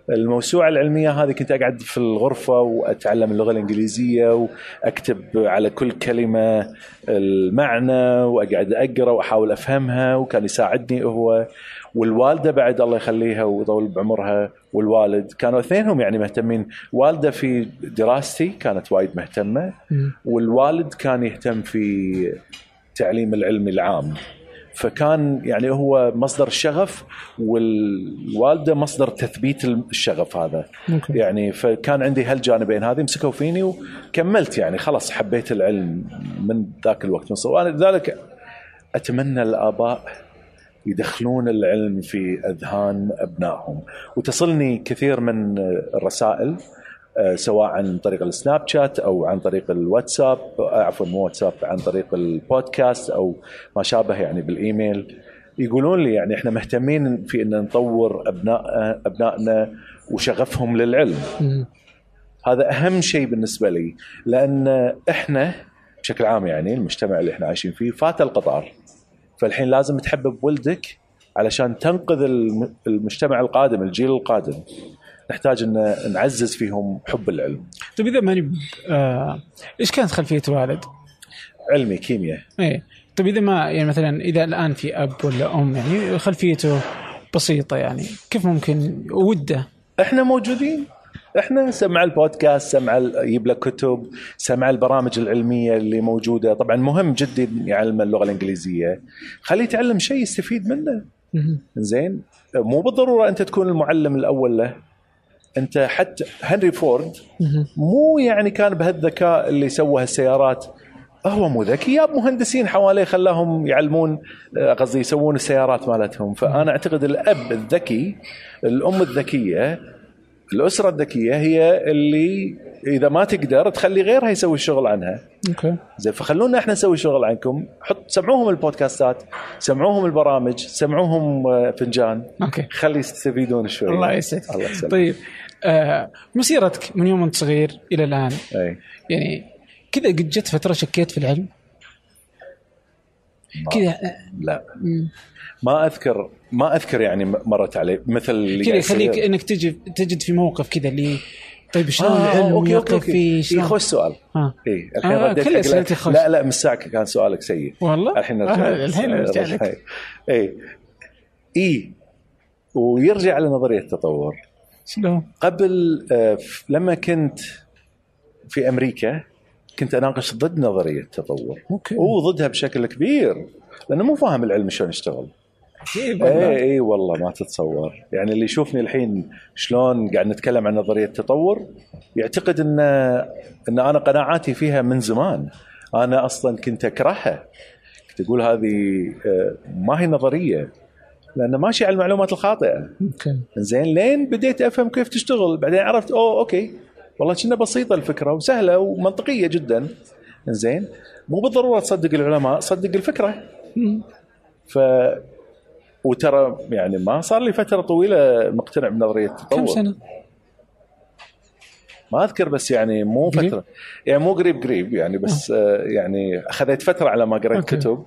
الموسوعة العلمية هذه كنت أقعد في الغرفة وأتعلم اللغة الإنجليزية وأكتب على كل كلمة المعنى وأقعد أقرأ وأحاول أفهمها وكان يساعدني هو والوالدة بعد الله يخليها ويطول بعمرها والوالد. كانوا اثنينهم يعني مهتمين. والدة في دراستي كانت وايد مهتمة. والوالد كان يهتم في تعليم العلم العام. فكان يعني هو مصدر الشغف والوالدة مصدر تثبيت الشغف هذا. okay يعني فكان عندي هالجانبين هذه مسكوا فيني وكملت يعني خلاص حبيت العلم من ذاك الوقت. من. وأنا لذلك أتمنى الآباء يدخلون العلم في أذهان أبنائهم. وتصلني كثير من الرسائل. سواء عن طريق السناب شات أو عن طريق الواتساب آه، عفوا مو واتساب عن طريق البودكاست أو ما شابه يعني بالإيميل. يقولون لي يعني إحنا مهتمين في إن نطور ابناء أبنائنا وشغفهم للعلم. هذا أهم شيء بالنسبة لي لأن إحنا بشكل عام يعني المجتمع اللي إحنا عايشين فيه فات القطار. فالحين لازم تحبب ولدك علشان تنقذ الم- المجتمع القادم الجيل القادم. نحتاج إن نعزز فيهم حب العلم. طيب إذا ماني آه إيش كانت خلفية الوالد؟ علمي كيمياء. إيه. طيب إذا ما يعني مثلا إذا الآن في أب ولا أم يعني خلفيته بسيطة يعني كيف ممكن وده؟ إحنا موجودين. إحنا سمع البودكاست سمع يجيب لك كتب سمع البرامج العلمية اللي موجودة. طبعا مهم جدا يعلم اللغة الإنجليزية. خليه يتعلم شيء يستفيد منه. زين مو بالضرورة أنت تكون المعلم الأول له. أنت حتى هنري فورد. مو يعني كان بهالذكاء اللي سوى هالسيارات هو مو ذكي جاب مهندسين حواليه خلاهم يعلمون آه، قصدي يسوون السيارات مالتهم فأنا أعتقد الأب الذكي الأم الذكية الأسرة الذكية هي اللي إذا ما تقدر تخلي غيرها يسوي الشغل عنها. okay. زين فخلونا إحنا نسوي شغل عنكم. حط سمعوهم البودكاستات سمعوهم البرامج سمعوهم آه، فنجان. أوكي. خلي يستفيدون شوي. الله يسعدك. الله يسلمك. طيب آه مسيرتك من يوم انت صغير إلى الآن؟ أي. يعني كذا قد جت فترة شكيت في العلم؟ كذا آه، لا. مم. ما أذكر ما أذكر يعني مرت علي. مثل كذا قاعد يخليك. إنك تجد تجد في موقف كذا اللي طيب شلون آه العلم okay يقف في شلون؟ خوش سؤال. ها اي الحين آه، رديت كل حق أسئلتي لا- خوش. لا لا من ساعه كان سؤالك سيء. والله؟ الحين نرجع. آه، الحين ارجع لك اي إي ويرجع لنظريه التطور. شلون؟ قبل آه، لما كنت في أمريكا كنت أناقش ضد نظرية التطور. okay. وضدها بشكل كبير لأنه مو فاهم العلم شلون يشتغل. كيف اي والله؟ اي والله ما تتصور. يعني اللي يشوفني الحين شلون قاعد نتكلم عن نظرية التطور يعتقد إن إن أنا قناعاتي فيها من زمان. أنا أصلا كنت أكرهها. كنت أقول هذه آه، ما هي نظرية لأن ماشي على المعلومات الخاطئة. okay زين لين بديت أفهم كيف تشتغل. بعدين عرفت أوه okay. والله كانت بسيطة الفكرة وسهلة ومنطقية جدا. زين. مو بالضرورة تصدق العلماء صدق الفكرة. ف وترى يعني ما صار لي فترة طويلة مقتنع بنظرية التطور. كم سنة؟ ما أذكر بس يعني مو قريب؟ فترة. يعني مو قريب قريب. يعني بس آه. يعني أخذت فترة على ما قريت. كتب.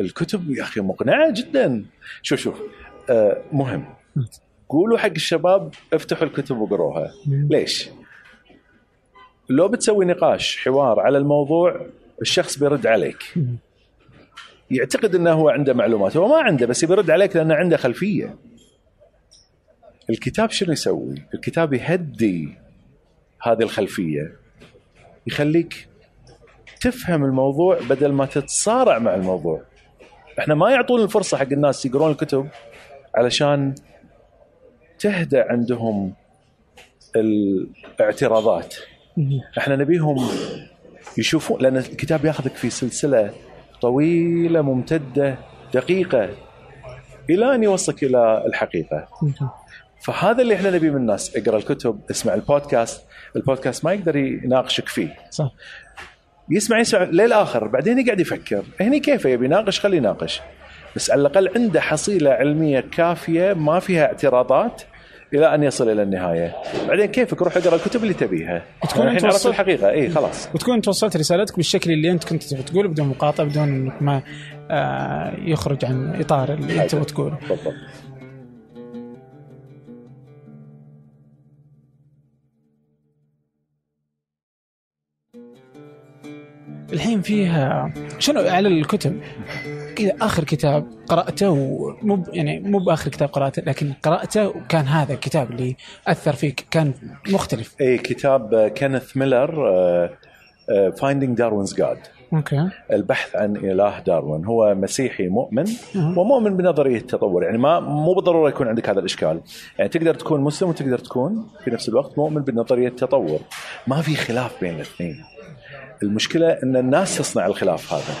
الكتب يا أخي مقنعة جدا. شوف شوف. آه مهم. قولوا حق الشباب افتحوا الكتب وقروها. ليش؟ لو بتسوي نقاش حوار على الموضوع الشخص بيرد عليك. يعتقد إنه هو عنده معلومات. هو ما عنده بس بيرد عليك لأنه عنده خلفية. الكتاب شنو يسوي؟ الكتاب يهدي هذه الخلفية. يخليك تفهم الموضوع بدل ما تتصارع مع الموضوع. إحنا ما يعطون الفرصة حق الناس يقرون الكتب علشان تهدى عندهم الاعتراضات. إحنا نبيهم يشوفون لأن الكتاب ياخذك في سلسلة طويلة ممتدة دقيقة إلى أن يوصلك إلى الحقيقة. فهذا اللي إحنا نبيه من الناس. اقرأ الكتب اسمع البودكاست. البودكاست ما يقدر يناقشك فيه. صح. يسمع يسمع للآخر بعدين يقعد يفكر. هني كيف يبي يناقش؟ خليه يناقش. بس على الأقل عنده حصيلة علمية كافية ما فيها اعتراضات. إلى أن يصل إلى النهاية. بعدين كيفك؟ روح اقرأ الكتب اللي تبيها. وتكون الحين عرفت وصلت- الحقيقة. اي خلاص. وتكون انت وصلت رسالتك بالشكل اللي أنت كنت تبي تقوله بدون مقاطعة بدون إنك ما آه، يخرج عن إطار اللي أنت تبغى تقوله بالضبط. الحين فيها شنو على الكتب؟ كذا آخر كتاب قرأته ومو ب- يعني مو بآخر كتاب قرأته لكن قرأته وكان هذا الكتاب اللي أثر فيك كان مختلف. اي كتاب كينيث ميلر Finding Darwin's God okay. البحث عن إله داروين. هو مسيحي مؤمن. ومؤمن بنظرية التطور. يعني ما مو بالضرورة يكون عندك هذا الإشكال. يعني تقدر تكون مسلم وتقدر تكون في نفس الوقت مؤمن بنظرية التطور. ما في خلاف بين الاثنين. المشكلة إن الناس تصنع الخلاف هذا.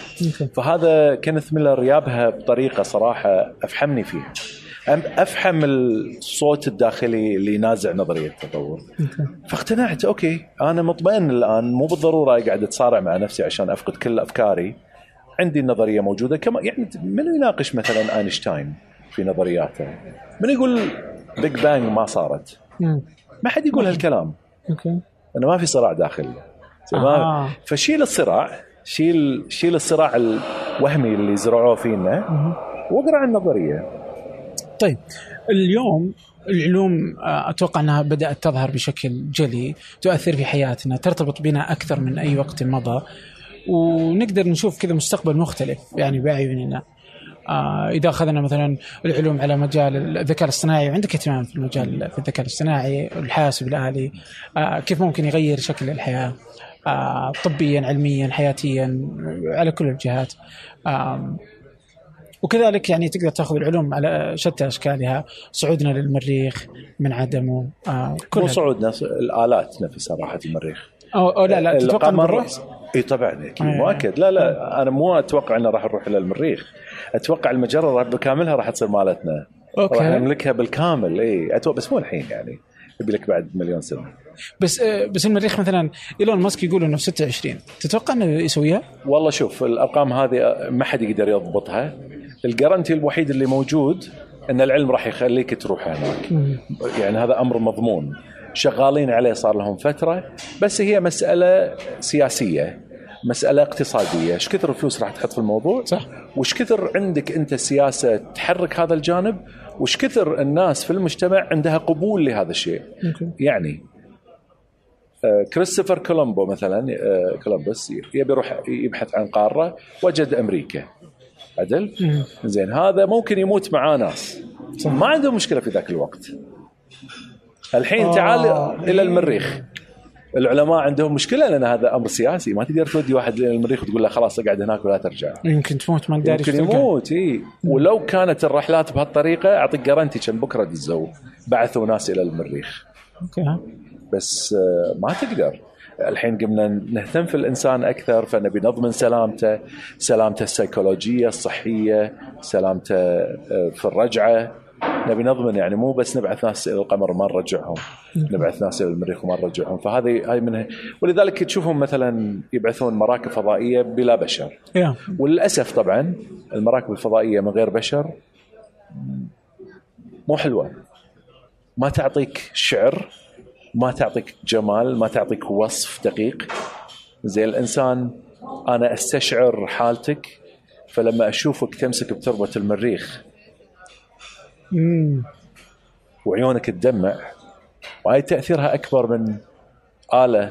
فهذا كينيث ميلر يابها بطريقة صراحة أفحمني فيها. أفحم الصوت الداخلي اللي ينازع نظرية التطور. فاقتنعت okay أنا مطمئن الآن مو بالضرورة أقعد اتصارع مع نفسي عشان أفقد كل أفكاري. عندي النظرية موجودة كما يعني من يناقش مثلا آينشتاين في نظرياته؟ من يقول Big Bang ما صارت. ما حد يقول هالكلام. okay انه ما في صراع داخلي. ما آه. فشيل الصراع شيل شيل الصراع الوهمي اللي زرعوه فينا واقرأ عن النظرية. طيب اليوم العلوم آه، أتوقع أنها بدأت تظهر بشكل جلي تؤثر في حياتنا ترتبط بنا أكثر من أي وقت مضى ونقدر نشوف كذا مستقبل مختلف يعني باعيننا آه إذا أخذنا مثلا العلوم على مجال الذكاء الاصطناعي وعندك اهتمام في المجال في الذكاء الاصطناعي الحاسب الآلي آه كيف ممكن يغير شكل الحياة؟ طبيا علميا حياتيا على كل الجهات وكذلك يعني تقدر تأخذ العلوم على شتى أشكالها صعودنا للمريخ من عدمه آه كل مو. صعودنا الآلات نفسها راحت المريخ أو, أو لا لا تتوقع انه القمر بنروح؟ إي طبعا أكيد. مؤكد لا لا أنا مو أتوقع إنه راح نروح إلى المريخ أتوقع المجرة بكاملها راح تصير مالتنا okay. راح نملكها بالكامل إي بس مو الحين يعني يبي لك بعد مليون سنة. بس آه بس المريخ مثلا إيلون ماسك يقول إنه في 26 تتوقع إنه يسويها؟ والله شوف الأرقام هذه ما حد يقدر يضبطها. الجرانتي الوحيد اللي موجود إن العلم راح يخليك تروح هناك. يعني هذا أمر مضمون. شغالين عليه صار لهم فترة بس هي مسألة سياسية مسألة اقتصادية. إيش كثر فلوس راح تحط في الموضوع؟ صح. وش كثر عندك أنت سياسة تحرك هذا الجانب؟ وش كثر الناس في المجتمع عندها قبول لهذا الشيء. يعني آه، كريستوفر كولومبو مثلا آه، كولومبوس يبي يروح يبحث عن قارة وجد أمريكا عدل. زين هذا ممكن يموت معاه ناس صح. ما عندهم مشكلة في ذاك الوقت الحين آه. تعال إلى المريخ العلماء عندهم مشكلة لأن هذا أمر سياسي. ما تقدر تودي واحد إلى المريخ وتقول له خلاص اقعد هناك ولا ترجع. يمكن تموت ما داري يمكن. يموت إي. ولو كانت الرحلات بهالطريقة أعطيك guarantee كم بكرة دزوا بعثوا ناس إلى المريخ. okay. بس آه، ما تقدر. الحين قمنا نهتم في الإنسان أكثر فنبي نضمن سلامته. سلامته السيكولوجية الصحية سلامته آه، في الرجعة. نبي نضمن يعني مو بس نبعث ناس إلى القمر وما نرجعهم. نبعث ناس إلى المريخ وما نرجعهم. فهذه هاي منها. ولذلك تشوفهم مثلا يبعثون مراكب فضائية بلا بشر. وللأسف طبعا المراكب الفضائية من غير بشر مو حلوة. ما تعطيك شعر ما تعطيك جمال ما تعطيك وصف دقيق. زي الإنسان أنا أستشعر حالتك فلما أشوفك تمسك بتربة المريخ. وعيونك تدمع وهي تأثيرها أكبر من آلة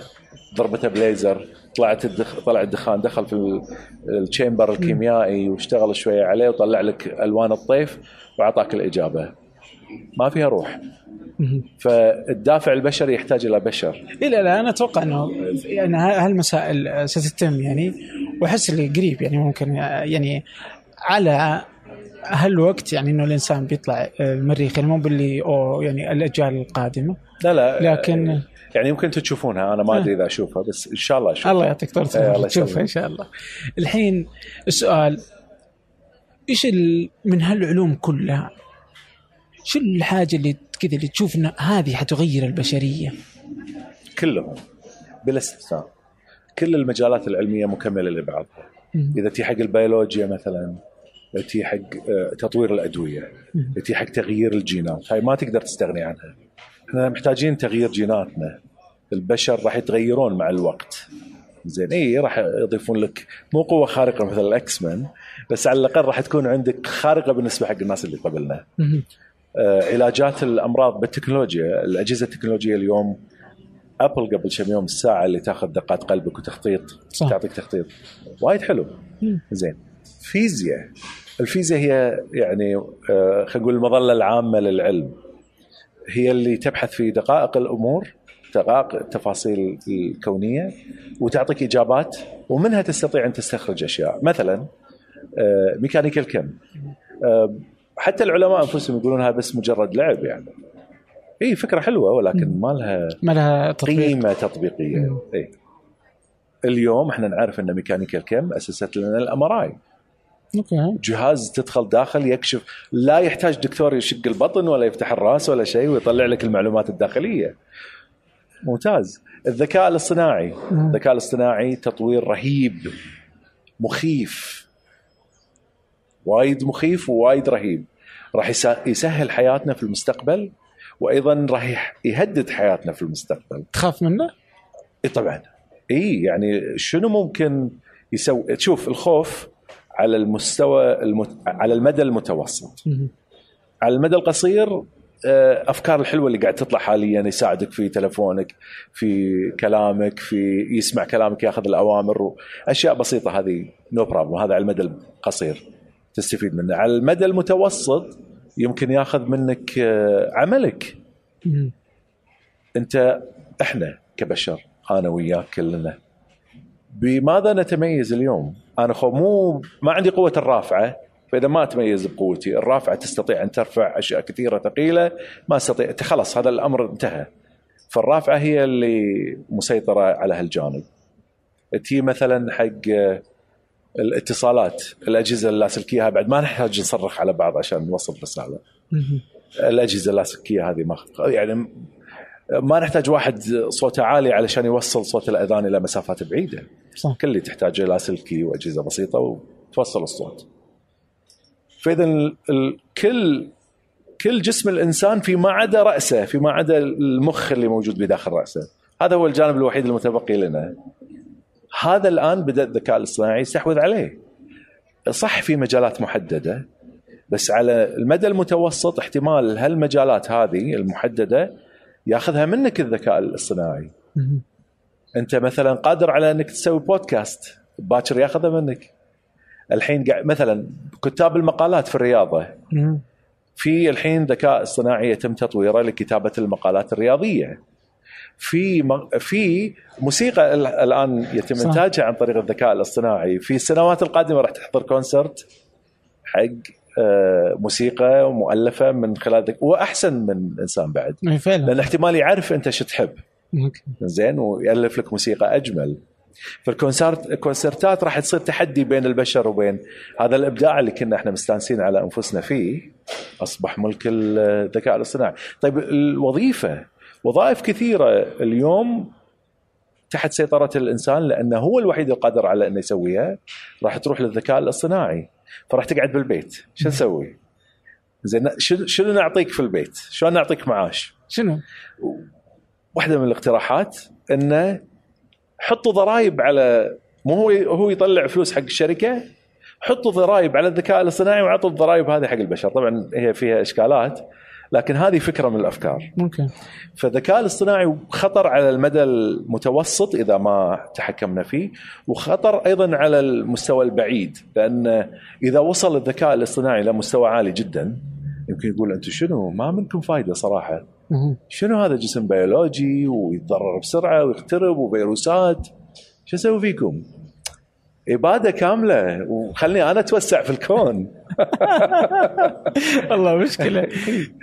ضربتها بليزر طلعت الدخ... طلع الدخان دخل في ال- الشامبر الكيميائي واشتغل شوية عليه وطلع لك ألوان الطيف وأعطاك الإجابة. ما فيها روح. فالدافع البشري يحتاج إلى بشر. إيه لا أنا أتوقع إنه يعني هالمسائل ستتم يعني وأحس اللي قريب يعني ممكن يعني على هالوقت يعني إنه الإنسان بيطلع المريخ يعني مو باللي أو يعني الأجيال القادمة لا لا لكن يعني يمكن أنتم تشوفونها أنا ما أدري إذا أشوفها بس إن شاء الله أشوفها الله يعطيك طول الله العمر تشوفها. إن شاء الله. الحين السؤال إيش من هالعلوم كلها شو الحاجة اللي كذا اللي تشوف ان هذه حتغير البشرية؟ كلهم بلا استثناء كل المجالات العلمية مكملة لبعضها. إذا تي حق البيولوجيا مثلا تي حق آه، تطوير الأدوية. تي حق تغيير الجينات هاي ما تقدر تستغني عنها إحنا محتاجين تغيير جيناتنا البشر راح يتغيرون مع الوقت زين إي راح يضيفون لك مو قوة خارقة مثل ال X-Men بس على الأقل راح تكون عندك خارقة بالنسبة حق الناس اللي قبلنا. آه، علاجات الأمراض بالتكنولوجيا الأجهزة التكنولوجية اليوم أبل قبل كم يوم الساعة اللي تاخذ دقات قلبك وتخطيط صح. تعطيك تخطيط وايد حلو. زين فيزياء. الفيزياء هي يعني آه، خلينا نقول المظلة العامة للعلم. هي اللي تبحث في دقائق الأمور دقائق التفاصيل الكونية وتعطيك إجابات ومنها تستطيع أن تستخرج أشياء. مثلا آه، ميكانيكا الكم. آه، حتى العلماء أنفسهم يقولونها بس مجرد لعب يعني. اي فكرة حلوة ولكن ما لها ما لها تطبيق. قيمة تطبيقية. اي اليوم إحنا نعرف إن ميكانيكا الكم أسست لنا ال MRI. جهاز تدخل داخل يكشف. لا يحتاج دكتور يشق البطن ولا يفتح الراس ولا شيء ويطلع لك المعلومات الداخلية. ممتاز. الذكاء الاصطناعي. الذكاء الاصطناعي تطوير رهيب. مخيف. وايد مخيف ووايد رهيب. راح يسهل حياتنا في المستقبل وأيضا راح يهدد حياتنا في المستقبل. تخاف منه؟ اي طبعا. اي يعني شنو ممكن يسوي تشوف الخوف على المستوى المت... على المدى المتوسط. على المدى القصير آه، أفكار الحلوة اللي قاعد تطلع حاليا يساعدك في تلفونك في كلامك في يسمع كلامك ياخذ الأوامر اشياء بسيطة هذه no no problem هذا على المدى القصير تستفيد منه على المدى المتوسط يمكن ياخذ منك آه، عملك. أنت إحنا كبشر أنا وياك كلنا بماذا نتميز اليوم؟ أنا خو مو ما عندي قوة الرافعة فإذا ما أتميز بقوتي، الرافعة تستطيع أن ترفع أشياء كثيرة ثقيلة ما استطيع خلاص هذا الأمر انتهى. فالرافعة هي اللي مسيطرة على هالجانب. تي مثلا حق آه، الاتصالات الأجهزة اللاسلكية بعد ما نحتاج نصرخ على بعض عشان نوصل رسالة. الأجهزة اللاسلكية هذه ما يعني ما نحتاج واحد صوته عالي علشان يوصل صوت الأذان إلى مسافات بعيدة. صح. كل اللي تحتاجه لاسلكي وأجهزة بسيطة وتوصل الصوت. فإذا ال- ال- كل كل جسم الإنسان فيما عدا رأسه فيما عدا المخ اللي موجود بداخل رأسه. هذا هو الجانب الوحيد المتبقي لنا. هذا الآن بدأ الذكاء الاصطناعي يستحوذ عليه. صح في مجالات محددة بس على المدى المتوسط احتمال هالمجالات هذه المحددة ياخذها منك الذكاء الاصطناعي. انت مثلا قادر على انك تسوي بودكاست باكر ياخذها منك الحين قاعد مثلا كتاب المقالات في الرياضة. في الحين ذكاء اصطناعي يتم تطويره لكتابة المقالات الرياضية في م... في موسيقى ال- الآن يتم. إنتاجها عن طريق الذكاء الاصطناعي في السنوات القادمة راح تحضر كونسرت حق موسيقى مؤلفه من خلال ذك... واحسن من إنسان بعد. إيه فعلا. لأن احتمال يعرف أنت شو تحب. زين ويألف لك موسيقى أجمل. فالكونسرت الكونسرتات راح تصير تحدي بين البشر وبين هذا الإبداع اللي كنا إحنا مستانسين على أنفسنا فيه. أصبح ملك الذكاء الاصطناعي. طيب الوظيفة وظائف كثيرة اليوم تحت سيطرة الإنسان لأنه هو الوحيد القادر على انه يسويها راح تروح للذكاء الاصطناعي. فراح تقعد بالبيت شو نسوي؟ زين شنو شنو نعطيك في البيت؟ شلون نعطيك معاش؟ شنو؟ واحدة من الاقتراحات انه حطوا ضرائب على مو هو هو يطلع فلوس حق الشركة حطوا ضرائب على الذكاء الاصطناعي واعطوا الضرائب هذه حق البشر طبعا هي فيها إشكالات لكن هذه فكرة من الأفكار. ممكن. فالذكاء الاصطناعي خطر على المدى المتوسط إذا ما تحكمنا فيه وخطر أيضا على المستوى البعيد لأن إذا وصل الذكاء الاصطناعي إلى مستوى عالي جدا يمكن يقول أنتم شنو؟ ما منكم فايدة صراحة. شنو هذا جسم بيولوجي ويتضرر بسرعة ويخترب وفيروسات؟ شو أسوي فيكم؟ اباده كاملة. وخلني أنا أتوسع في الكون. والله مشكلة.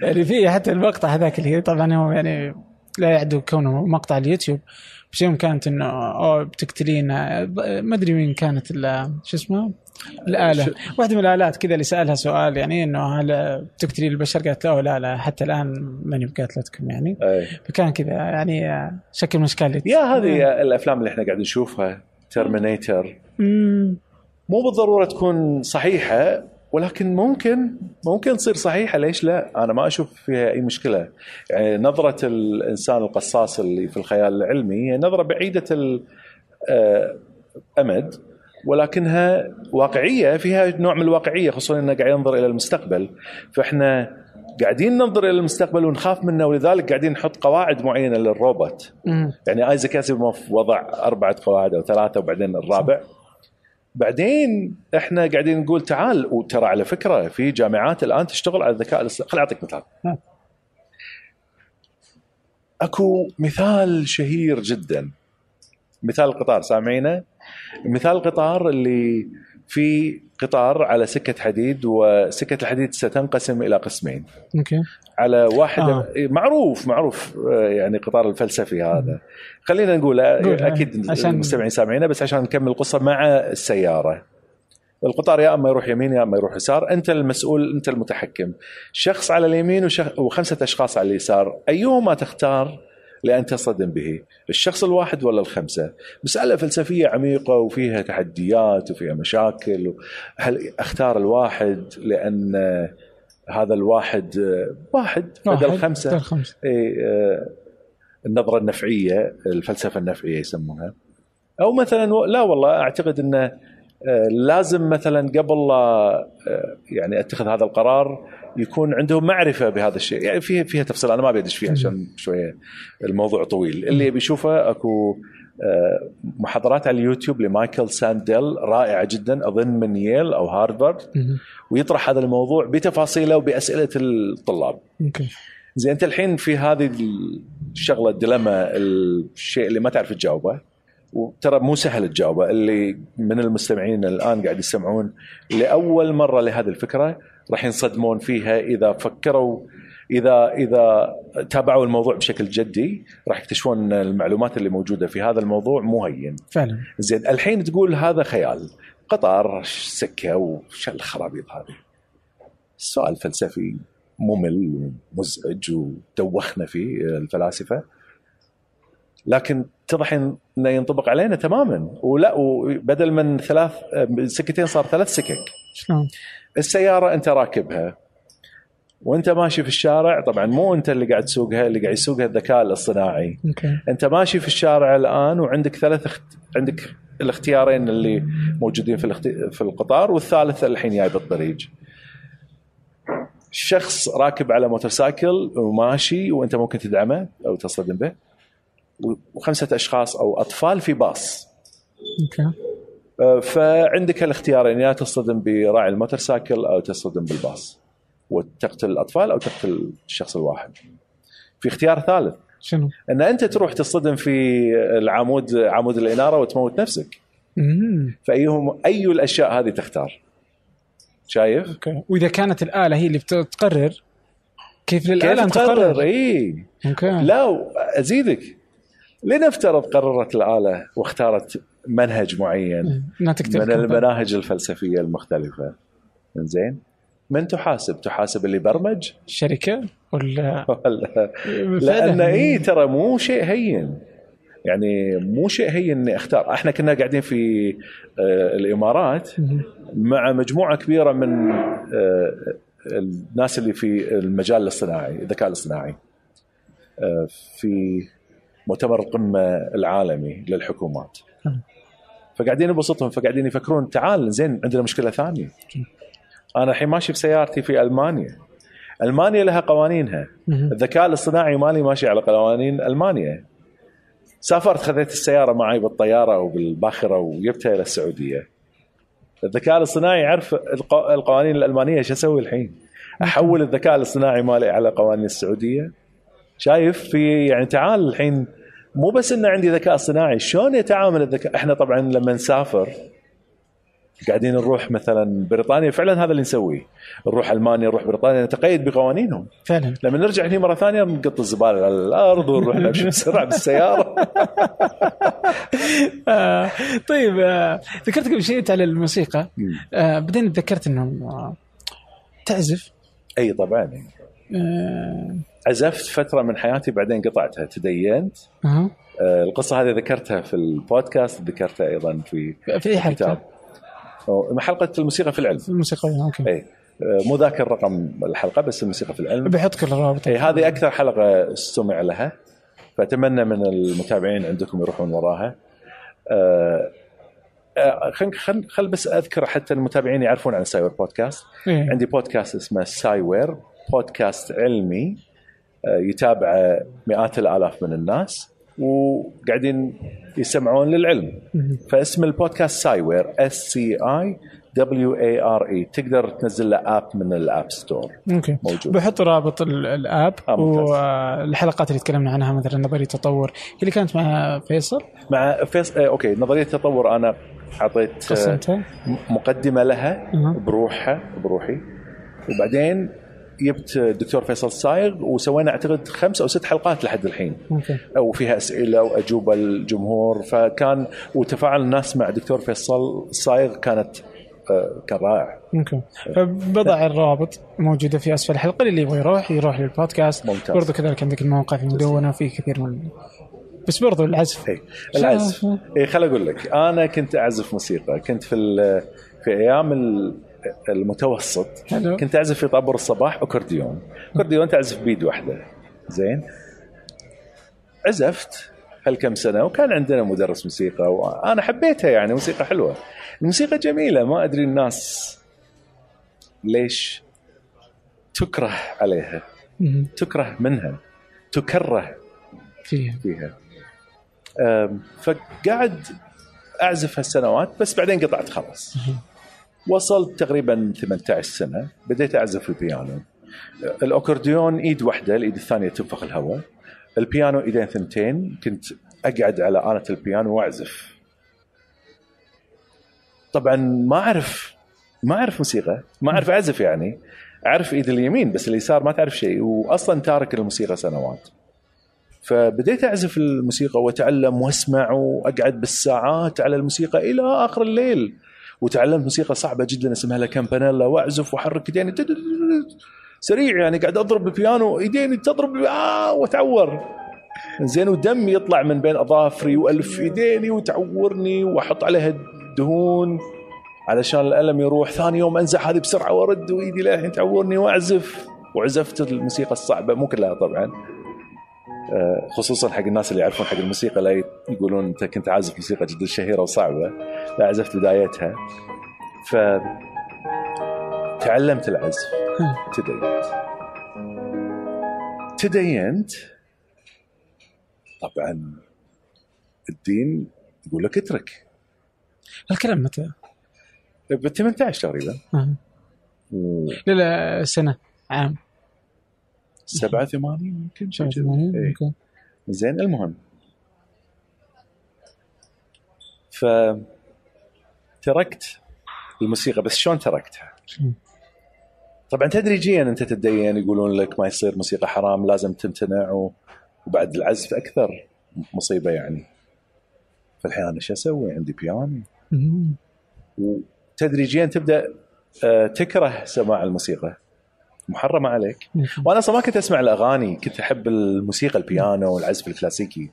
يعني في حتى المقطع هذاك اللي طبعا هو يعني لا يعدو كونه مقطع اليوتيوب. بس يوم كانت إنه اوه بتقتلين ما أدري مين كانت شو اسمه الآلة. شو- واحدة من الآلات كذا اللي سألها سؤال يعني إنه هل بتقتلي البشر؟ قالت له لا لا حتى الآن ماني بقاتلتكم يعني. أي. فكان كذا يعني شكل من أشكال يا هذه الأفلام اللي إحنا قاعدين نشوفها. Terminator. مو بالضرورة تكون صحيحة ولكن ممكن ممكن تصير صحيحة ليش لا؟ أنا ما أشوف فيها أي مشكلة. يعني نظرة الإنسان القصاص اللي في الخيال العلمي هي نظرة بعيدة الامد ولكنها واقعية فيها نوع من الواقعية خصوصا إنه قاعد ينظر إلى المستقبل فإحنا قاعدين ننظر إلى المستقبل ونخاف منه ولذلك قاعدين نحط قواعد معينة للروبوت. مم. يعني آيزاك اسيموف وضع أربعة قواعد أو ثلاثة وبعدين الرابع بعدين إحنا قاعدين نقول تعال وترى على فكرة في جامعات الآن تشتغل على الذكاء الاصطناعي خليني أعطيك مثال نعم. أكو مثال شهير جدا مثال القطار سامعينه مثال القطار اللي في قطار على سكة حديد وسكة الحديد ستنقسم إلى قسمين. أوكي. على واحد آه. معروف معروف آه، يعني قطار الفلسفي هذا. خلينا نقول آه، آه، أكيد عشان- المستمعين سامعينه بس عشان نكمل القصة مع السيارة. القطار يا أما يروح يمين يا أما يروح يسار. أنت المسؤول أنت المتحكم. شخص على اليمين وشخ... وخمسة أشخاص على اليسار. أيهما تختار؟ لأن تصطدم به. الشخص الواحد ولا الخمسة؟ مسألة فلسفية عميقة وفيها تحديات وفيها مشاكل. هل أختار الواحد لأن هذا الواحد واحد بدل خمسه بدل خمسه إيه، آه، النظرة النفعية الفلسفة النفعية يسمونها. أو مثلا لا والله أعتقد إنه آه، لازم مثلا قبل آه، يعني أتخذ هذا القرار يكون عندهم معرفة بهذا الشيء. يعني فيها فيها تفصيل. أنا ما بيدش فيها عشان شوية الموضوع طويل. اللي يبي يشوفه أكو آه، محاضرات على اليوتيوب لمايكل سانديل رائعة جدا أظن من ييل أو هارفارد. ويطرح هذا الموضوع بتفاصيله وبأسئلة الطلاب. أوكي. زين أنت الحين في هذه الشغلة الدلما الشيء اللي ما تعرف تجاوبه وترى مو سهل تجاوبه اللي من المستمعين الآن قاعد يسمعون لأول مرة لهذه الفكرة راح ينصدمون فيها إذا فكروا إذا إذا تابعوا الموضوع بشكل جدي راح يكتشفون إن المعلومات اللي موجودة في هذا الموضوع مو هين. فعلا. زين الحين تقول هذا خيال قطار سكة وش الخرابيط هذه. السؤال فلسفي ممل ومزعج ودوخنا فيه الفلاسفة. لكن اتضح إنه ينطبق علينا تماما. ولا وبدل من ثلاث سكتين صار ثلاث سكك. شلون؟ السيارة أنت راكبها. وأنت ماشي في الشارع طبعا مو أنت اللي قاعد تسوقها اللي قاعد يسوقها الذكاء الاصطناعي. أوكي. أنت ماشي في الشارع الآن وعندك ثلاث اخت... عندك الاختيارين اللي موجودين في الاخت... في القطار والثالث الحين جاي بالطريق. شخص راكب على موتورسايكل وماشي وأنت ممكن تدعمه أو تصطدم به. وخمسة أشخاص أو أطفال في باص. آه، فعندك الاختيارين يا تصطدم براعي الموتورسايكل أو تصطدم بالباص وتقتل الأطفال أو تقتل الشخص الواحد. في اختيار ثالث. شنو؟ أن أنت تروح تصطدم في العمود عمود الإنارة وتموت نفسك. مم. فأيهم أي الأشياء هذه تختار؟ شايف؟ أوكي. وإذا كانت الآلة هي اللي بتقرر كيف للآلة كيف تقرر؟ تقرر؟ إي. أوكي. لا أزيدك. لنفترض قررت الآلة واختارت منهج معين. تكتب من. المناهج الفلسفية المختلفة. زين من تحاسب؟ تحاسب اللي برمج؟ الشركة ولا ولا لأن اي ترى مو شيء هين. يعني مو شيء هين إني أختار. إحنا كنا قاعدين في آه، الإمارات. مع مجموعة كبيرة من آه، الناس اللي في المجال الاصطناعي الذكاء الاصطناعي. آه، في مؤتمر القمة العالمي للحكومات. فقاعدين يبسطهم فقاعدين يفكرون تعال زين عندنا مشكلة ثانية. أنا الحين ماشي بسيارتي في ألمانيا. ألمانيا لها قوانينها. الذكاء الاصطناعي مالي ماشي على قوانين ألمانيا. سافرت خذيت السيارة معي بالطيارة وبالباخرة وجبتها إلى السعودية. الذكاء الاصطناعي يعرف الق- القوانين الألمانية شو أسوي الحين؟ أحول الذكاء الاصطناعي مالي على قوانين السعودية. شايف في يعني تعال الحين مو بس ان عندي ذكاء اصطناعي شلون يتعامل الذكاء؟ إحنا طبعا لما نسافر قاعدين نروح مثلا بريطانيا فعلا هذا اللي نسويه. نروح ألمانيا نروح بريطانيا نتقيد بقوانينهم. فعلا. لما نرجع هنا مرة ثانية نقط الزبالة على الأرض ونروح نمشي بسرعة بالسيارة. آه طيب آه ذكرت قبل شيء على الموسيقى. آه بعدين تذكرت إنه آه تعزف. أي طبعا. آه عزفت فترة من حياتي بعدين قطعتها. تدينت. آه، القصة هذه ذكرتها في البودكاست ذكرتها أيضا في في أي حلقة؟ حلقة الموسيقى في العلم. الموسيقى أوكي. إي. آه، مو ذاك الرقم الحلقة بس الموسيقى في العلم. بحط كل الروابط. إي هذه أكثر حلقة استمع لها. فأتمنى من المتابعين عندكم يروحون وراها. آه، آه، خل خل خل بس أذكر حتى المتابعين يعرفون عن السايوير بودكاست. إيه. عندي بودكاست اسمه سايوير بودكاست علمي. يتابعه مئات الآلاف من الناس وقاعدين يسمعون للعلم. فاسم البودكاست سايوير S C I W A R E تقدر تنزل له app من ال App Store أوكي موجود. بحط رابط ال- ال app آه،. والحلقات اللي تكلمنا عنها مثلا نظرية تطور هي اللي كانت مع فيصل مع فيص... آه، أوكي نظرية التطور أنا اعطيت آه، قسمتها مقدمة لها. بروحها بروحي وبعدين جبت الدكتور فيصل صايغ وسوينا أعتقد خمس أو ست حلقات لحد الحين. وفيها أسئلة وأجوبة الجمهور فكان وتفاعل الناس مع دكتور فيصل صايغ كانت آه، كان رائع. أوكي فبضع الروابط موجودة في أسفل الحلقة اللي يبغى يروح يروح للبودكاست. ممتاز. برضو كذلك عندك الموقع في مدونة وفي كثير من بس برضو العزف. اي العزف. اي خل أقول لك أنا كنت أعزف موسيقى. كنت في في أيام ال- المتوسط. حلو. كنت أعزف في طابور الصباح أكورديون. أكورديون تعزف بيد واحدة. زين. عزفت هالكم سنة وكان عندنا مدرس موسيقى وأنا حبيتها يعني موسيقى حلوة. الموسيقى جميلة ما أدري الناس ليش تكره عليها. تكره منها. تكره فيها. فيها. أم، فقاعد أعزف هالسنوات بس بعدين قطعت خلاص. وصلت تقريبا 18 سنة بديت أعزف البيانو. الاكورديون إيد واحدة الإيد الثانية تنفخ الهواء. البيانو إيدين ثنتين كنت أقعد على آلة البيانو وأعزف. طبعا ما أعرف ما أعرف موسيقى ما أعرف أعزف يعني. أعرف إيد اليمين بس اليسار ما تعرف شيء واصلا تارك الموسيقى سنوات. فبديت أعزف الموسيقى وأتعلم وأسمع وأقعد بالساعات على الموسيقى إلى آخر الليل. وتعلمت موسيقى صعبة جدا اسمها لا كامبانيلا وأعزف وأحرك إيديني. سريع يعني قاعد أضرب البيانو إيديني تضرب آه وأتعور. زين ودم يطلع من بين أظافري وألف إيديني وتعورني وأحط عليها دهون علشان الألم يروح. ثاني يوم انزع هذه بسرعة وأرد وإيدي للحين تعورني وأعزف. وعزفت الموسيقى الصعبة مو كلها طبعا. خصوصا حق الناس اللي يعرفون حق الموسيقى لا يقولون أنت كنت عازف موسيقى جدا شهيرة وصعبة لا عزفت بدايتها. ف تعلمت العزف. تدينت. تدينت. طبعا الدين يقول لك اترك. الكلام متى؟ ب 18 تقريبا. آه. لا لا سنة عام. 87 يمكن شيء كذي. 87 إيه. زين المهم ف تركت الموسيقى بس شلون تركتها؟ طبعا تدريجيا أنت تتدين يقولون لك ما يصير موسيقى حرام لازم تمتنع. وبعد العزف أكثر مصيبة يعني فالحين أنا شو أسوي؟ عندي بيانو. وتدريجيا تبدأ آه، تكره سماع الموسيقى محرمة عليك. وأنا أصلا ما كنت أسمع الأغاني كنت أحب الموسيقى البيانو والعزف الكلاسيكي.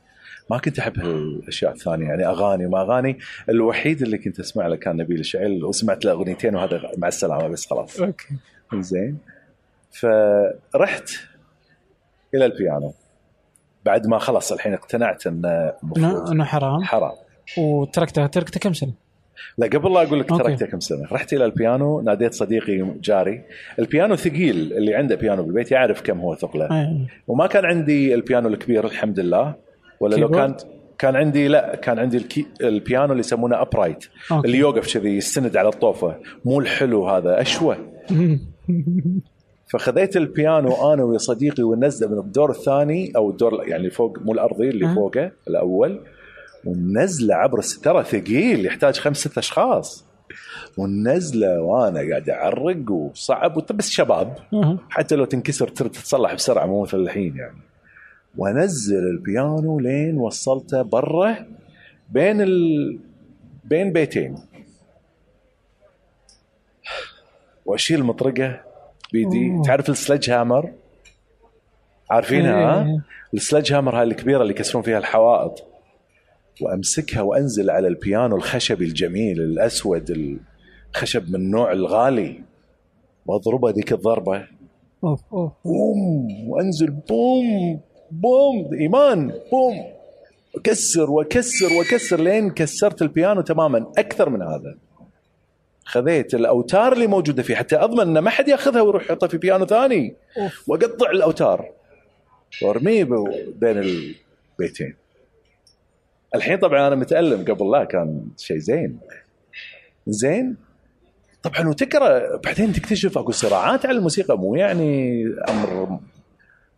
ما كنت أحب هالأشياء الثانية يعني أغاني ما أغاني. الوحيد اللي كنت أسمع له كان نبيل شعيل وسمعت له أغنيتين وهذا مع السلامة بس خلاص. أوكي. زين. فرحت إلى البيانو. بعد ما خلص الحين اقتنعت انه إنه حرام. حرام. وتركته تركته كم سنة؟ لا قبل لا أقول لك. تركته كم سنة رحت إلى البيانو ناديت صديقي جاري البيانو ثقيل اللي عنده بيانو بالبيت يعرف كم هو ثقله إيه. وما كان عندي البيانو الكبير الحمد لله ولا لو كان؟ كان عندي لا كان عندي الكي البيانو اللي يسمونه upright أوكي. اللي يوقف كذي يستند على الطوفة مو الحلو هذا أشوه فخذيت البيانو أنا ويا صديقي ونزله من الدور الثاني أو الدور يعني فوق مو الأرضي اللي أه. فوقه الأول ونزله عبر الستاره ثقيل يحتاج خمس ست أشخاص. ونزله وأنا قاعد أعرق وصعب. بس شباب. حتى لو تنكسر ترد تتصلح بسرعة مو مثل الحين يعني. وأنزل البيانو لين وصلته برا بين ال... بين بيتين. وأشيل مطرقة بيدي. أوه. تعرف السلج هامر؟ عارفينها؟ إيه. ها السلج هامر هاي الكبيرة اللي يكسرون فيها الحوائط. وأمسكها وأنزل على البيانو الخشبي الجميل الأسود الخشب من النوع الغالي. واضربه ذيك الضربة. أوف أوف. بوم وأنزل بوم بوم إيمان بوم. اكسر واكسر واكسر لين كسرت البيانو تماما. أكثر من هذا. خذيت الأوتار اللي موجودة فيه حتى أضمن إن ما حد ياخذها ويروح يحطها في بيانو ثاني. وأقطع الأوتار. وأرميه بين البيتين. الحين طبعا أنا متألم قبل لا كان شيء زين. زين؟ طبعا وتقرأ بعدين تكتشف أكو صراعات على الموسيقى مو يعني أمر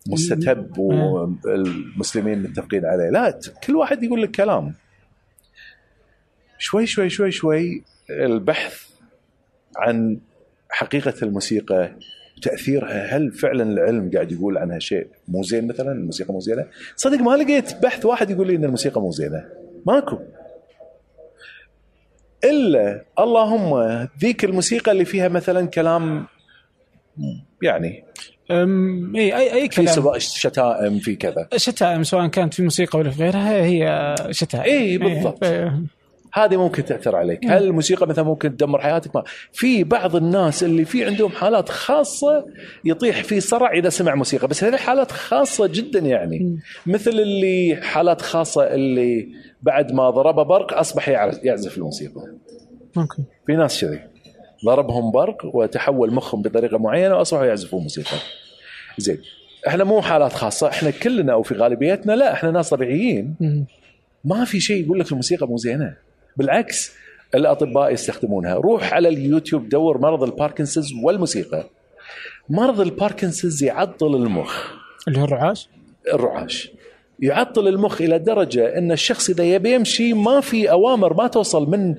مستتب والمسلمين متفقين عليه. لا كل واحد يقول لك كلام. شوي شوي شوي شوي البحث عن حقيقة الموسيقى وتأثيرها هل فعلا العلم قاعد يقول عنها شيء مو زين مثلا؟ الموسيقى مو زينة؟ صدق ما لقيت بحث واحد يقول لي إن الموسيقى مو زينة. ماكو. إلا اللهم ذيك الموسيقى اللي فيها مثلا كلام يعني أم، إي أي أي في كلام. سبا- شتائم في كذا. شتائم سواء كانت في موسيقى ولا في غيرها هي شتائم. إي، بالضبط. إيه. هذه ممكن تأثر عليك. هل الموسيقى مثلا ممكن تدمر حياتك؟ ما. في بعض الناس اللي في عندهم حالات خاصة يطيح في صرع إذا سمع موسيقى بس هذه حالات خاصة جدا يعني. مثل اللي حالات خاصة اللي بعد ما ضربه برق أصبح يعزف الموسيقى. ممكن. في ناس كذي. ضربهم برق وتحول مخهم بطريقة معينة وأصبحوا يعزفون موسيقى. زين. إحنا مو حالات خاصة إحنا كلنا أو في غالبيتنا لا إحنا ناس طبيعيين. ما في شيء يقول لك الموسيقى مو زينة. بالعكس الأطباء يستخدمونها. روح على اليوتيوب دور مرض الباركنسونز والموسيقى. مرض الباركنسونز يعطل المخ. اللي هو الرعاش؟ الرعاش. يعطل المخ إلى درجة إن الشخص إذا يبي يمشي ما في أوامر ما توصل من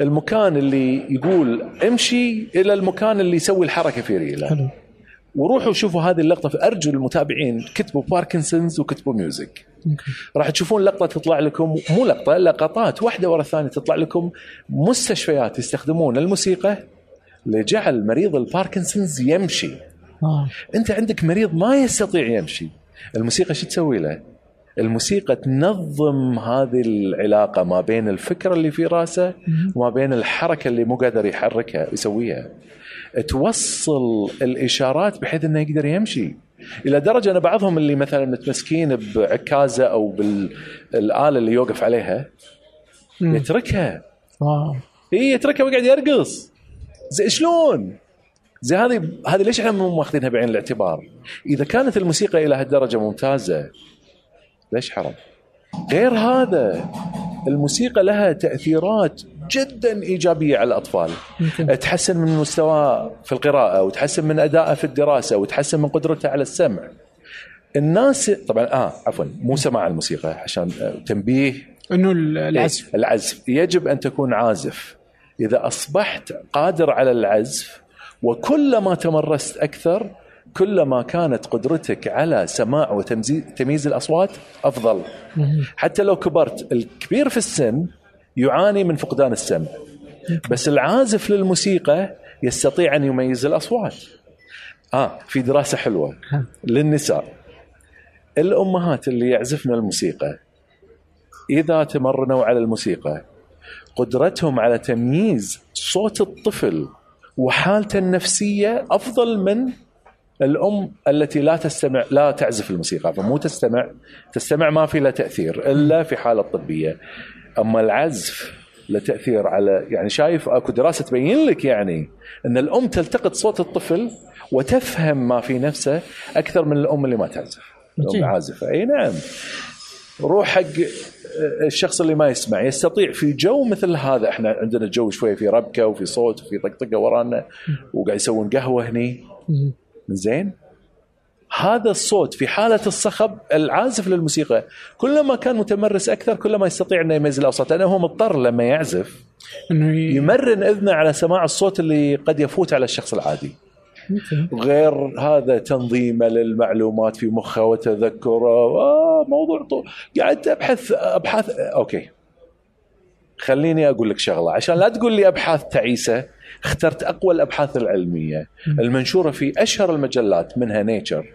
المكان اللي يقول امشي إلى المكان اللي يسوي الحركة في حلو. وروحوا شوفوا هذه اللقطة في أرجو المتابعين كتبوا باركنسونز وكتبوا music. راح تشوفون لقطة تطلع لكم مو لقطة لقطات واحدة ورا الثانية تطلع لكم مستشفيات يستخدمون الموسيقى لجعل مريض الباركنسونز يمشي آه. أنت عندك مريض ما يستطيع يمشي الموسيقى شو تسوي له الموسيقى تنظم هذه العلاقة ما بين الفكرة اللي في راسه وما بين الحركة اللي مو قادر يحركها يسويها توصل الإشارات بحيث إنه يقدر يمشي إلى درجة أن بعضهم اللي مثلا متمسكين بعكازة أو بالآلة اللي يوقف عليها. يتركها واو هي يتركها ويقعد يرقص زي شلون؟ زي هذه هذه ليش إحنا مو ماخذينها بعين الاعتبار؟ إذا كانت الموسيقى إلى هالدرجة ممتازة ليش حرام؟ غير هذا الموسيقى لها تأثيرات جدا إيجابية على الأطفال. يمكن. تحسن من مستواه في القراءة وتحسن من ادائه في الدراسة وتحسن من قدرته على السمع. الناس طبعا آه عفوا مو سماع الموسيقى عشان آه، تنبيه. إنه ال- العزف. إيه، العزف. يجب أن تكون عازف. إذا أصبحت قادر على العزف وكلما تمرست أكثر كلما كانت قدرتك على سماع وتمييز الأصوات أفضل. حتى لو كبرت الكبير في السن يعاني من فقدان السمع بس العازف للموسيقى يستطيع أن يميز الأصوات آه في دراسة حلوة. للنساء الأمهات اللي يعزفن الموسيقى إذا تمرنوا على الموسيقى قدرتهم على تمييز صوت الطفل وحالته النفسية أفضل من الأم التي لا تستمع لا تعزف الموسيقى فمو تستمع تستمع ما في له تأثير إلا في حالة طبية. أما العزف له تأثير على يعني شايف أكو دراسة تبين لك يعني إن الأم تلتقط صوت الطفل وتفهم ما في نفسه أكثر من الأم اللي ما تعزف. الأم عازفة. إي نعم. روح حق الشخص اللي ما يسمع يستطيع في جو مثل هذا. إحنا عندنا جو شوية في ربكة وفي صوت وفي طقطقة ورانا وقاعد يسوون قهوة هني. زين؟ هذا الصوت في حالة الصخب العازف للموسيقى كلما كان متمرس أكثر كلما يستطيع أنه يميز الأوساط لأنه هو مضطر لما يعزف إنه يمرن إذنه على سماع الصوت اللي قد يفوت على الشخص العادي. غير هذا تنظيمه للمعلومات في مخه وتذكره. آه موضوع طو... قاعد ابحث ابحاث أوكي. خليني أقول لك شغلة. عشان لا تقول لي أبحاث تعيسة اخترت أقوى الأبحاث العلمية. المنشورة في أشهر المجلات منها نيتشر.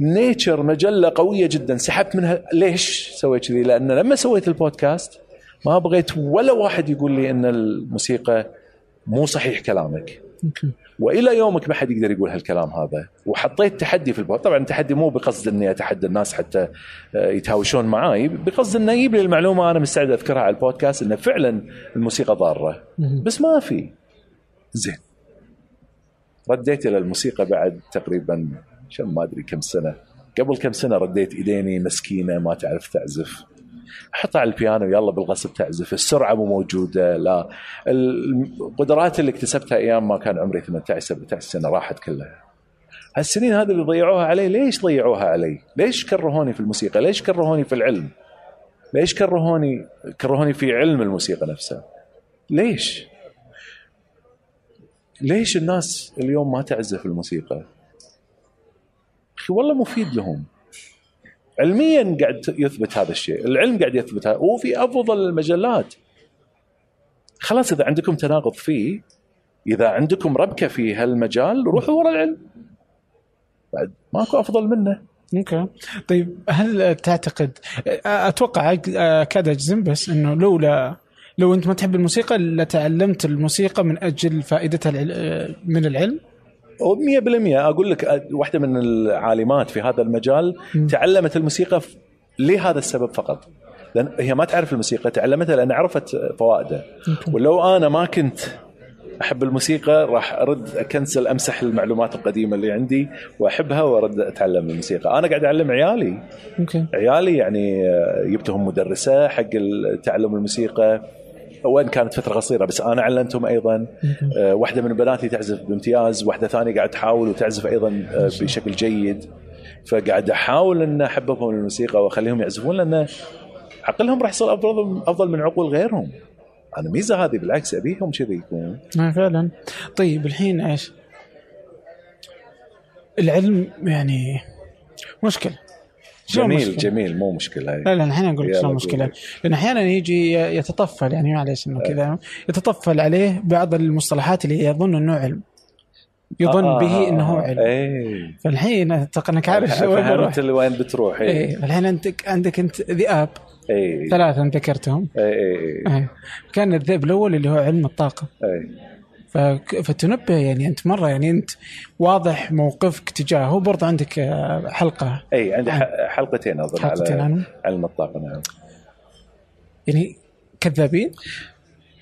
نيتشر مجلة قوية جدا. سحبت منها ليش سويت كذي؟ لأن لما سويت البودكاست ما بغيت ولا واحد يقول لي إن الموسيقى مو صحيح كلامك. وإلى يومك ما حد يقدر يقول هالكلام هذا. وحطيت تحدي في البودكاست طبعا التحدي مو بقصد إني أتحدى الناس حتى آه، يتهاوشون معاي. بقصد إنه يجيب لي المعلومة أنا مستعد أذكرها على البودكاست إنه فعلا الموسيقى ضارة. بس ما في. زين. رديت إلى الموسيقى بعد تقريبا ما أدري كم سنة. قبل كم سنة رديت إيديني مسكينة ما تعرف تعزف. احطها على البيانو يلا بالغصب تعزف. السرعة مو موجودة لا. القدرات اللي اكتسبتها أيام ما كان عمري 18 17 سنة راحت كلها. هالسنين هذه اللي ضيعوها علي ليش ضيعوها علي؟ ليش كرهوني في الموسيقى؟ ليش كرهوني في العلم؟ ليش كرهوني كرهوني في علم الموسيقى نفسها؟ ليش؟ ليش الناس اليوم ما تعزف الموسيقى؟ أخي والله مفيد لهم. علميا قاعد يثبت هذا الشيء. العلم قاعد يثبت هذا. وفي أفضل المجلات. خلاص إذا عندكم تناقض فيه إذا عندكم ربكة في هالمجال روحوا ورا العلم. بعد ماكو أفضل منه. أوكي. طيب هل تعتقد أتوقع أكاد أجزم بس إنه لولا لو أنت ما تحب الموسيقى لتعلمت الموسيقى من أجل فائدتها من العلم؟ ومية بالمية. أقول لك واحدة من العالمات في هذا المجال تعلمت الموسيقى لهذا السبب فقط. لأن هي ما تعرف الموسيقى تعلمتها لأن عرفت فوائده ولو أنا ما كنت أحب الموسيقى راح أرد أكنسل أمسح المعلومات القديمة اللي عندي وأحبها وأرد أتعلم الموسيقى. أنا قاعد أعلم عيالي. أوكي. عيالي يعني جبتهم مدرسة حق تعلم الموسيقى. وان كانت فترة قصيرة بس أنا علمتهم أيضا آه، واحدة من بناتي تعزف بامتياز واحدة ثانية قاعد تحاول وتعزف أيضا آه، بشكل جيد. فقاعد أحاول إن أحببهم الموسيقى وأخليهم يعزفون لأن عقلهم راح يصير أفضل أفضل من عقول غيرهم. أنا ميزة هذه بالعكس أبيهم كذي يكون. آه، فعلا. طيب الحين إيش؟ العلم يعني مشكلة. جميل مشكلة. جميل مو مشكلة هاي. لا لا الحين أقول لك شلون مشكلة لأن أحيانا يجي يتطفل يعني معليش إنه كذا يتطفل عليه بعض المصطلحات اللي يظن إنه علم يظن آه به إنه علم إيه. فالحين إنك عارف فهمت وين بتروح إيه. إيه. الحين انت عندك أنت ذئاب إيه. ثلاثة ذكرتهم إيه. إيه. إيه. كان الذئب الأول اللي هو علم الطاقة إيه. فتنبه يعني أنت مرة يعني أنت واضح موقفك تجاهه. برضه عندك آه، حلقة. إي عندي حلقتين أظن حلقتين على علم الطاقة نعم. يعني كذابين؟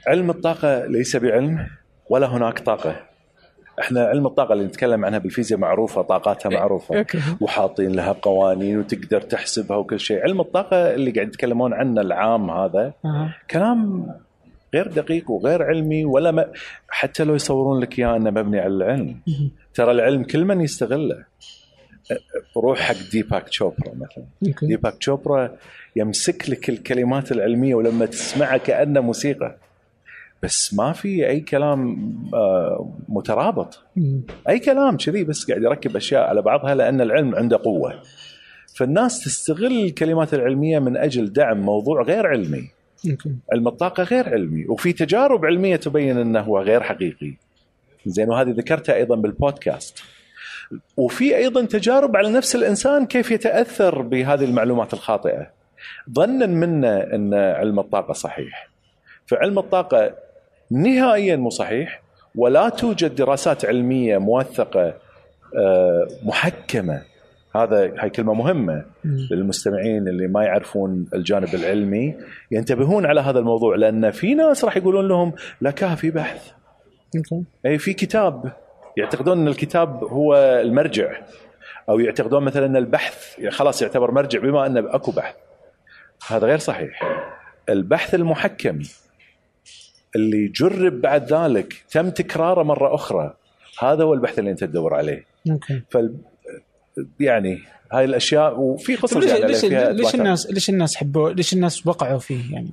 علم الطاقة ليس بعلم ولا هناك طاقة. إحنا علم الطاقة اللي نتكلم عنها بالفيزياء معروفة طاقاتها معروفة. وحاطين لها قوانين وتقدر تحسبها وكل شيء. علم الطاقة اللي قاعد يتكلمون عنه العام هذا. كلام غير دقيق وغير علمي ولا ما حتى لو يصورون لك إياه أنه مبني على العلم. ترى العلم كل من يستغله. روح حق ديباك تشوبرا مثلا. ديباك تشوبرا يمسك لك الكلمات العلمية ولما تسمعها كأنه موسيقى. بس ما في أي كلام آه، مترابط. أي كلام كذي بس قاعد يركب أشياء على بعضها لأن العلم عنده قوة. فالناس تستغل الكلمات العلمية من أجل دعم موضوع غير علمي. علم الطاقة غير علمي وفي تجارب علمية تبين أنه هو غير حقيقي. زين وهذه ذكرتها أيضا بالبودكاست. وفي أيضا تجارب على نفس الإنسان كيف يتأثر بهذه المعلومات الخاطئة. ظنا منا أن علم الطاقة صحيح. فعلم الطاقة نهائيا مو صحيح ولا توجد دراسات علمية موثقة آه، محكمة هذا هاي كلمة مهمة. للمستمعين اللي ما يعرفون الجانب العلمي. ينتبهون على هذا الموضوع لأن في ناس راح يقولون لهم لا كافي بحث. أي في كتاب يعتقدون إن الكتاب هو المرجع أو يعتقدون مثلا إن البحث خلاص يعتبر مرجع بما انه أكو بحث. هذا غير صحيح. البحث المحكم اللي جرب بعد ذلك تم تكراره مرة أخرى هذا هو البحث اللي أنت تدور عليه. فال يعني هاي الأشياء وفي قصص ليش يعني ليش, فيها ليش. الناس ليش الناس حبوا ليش الناس وقعوا فيه يعني؟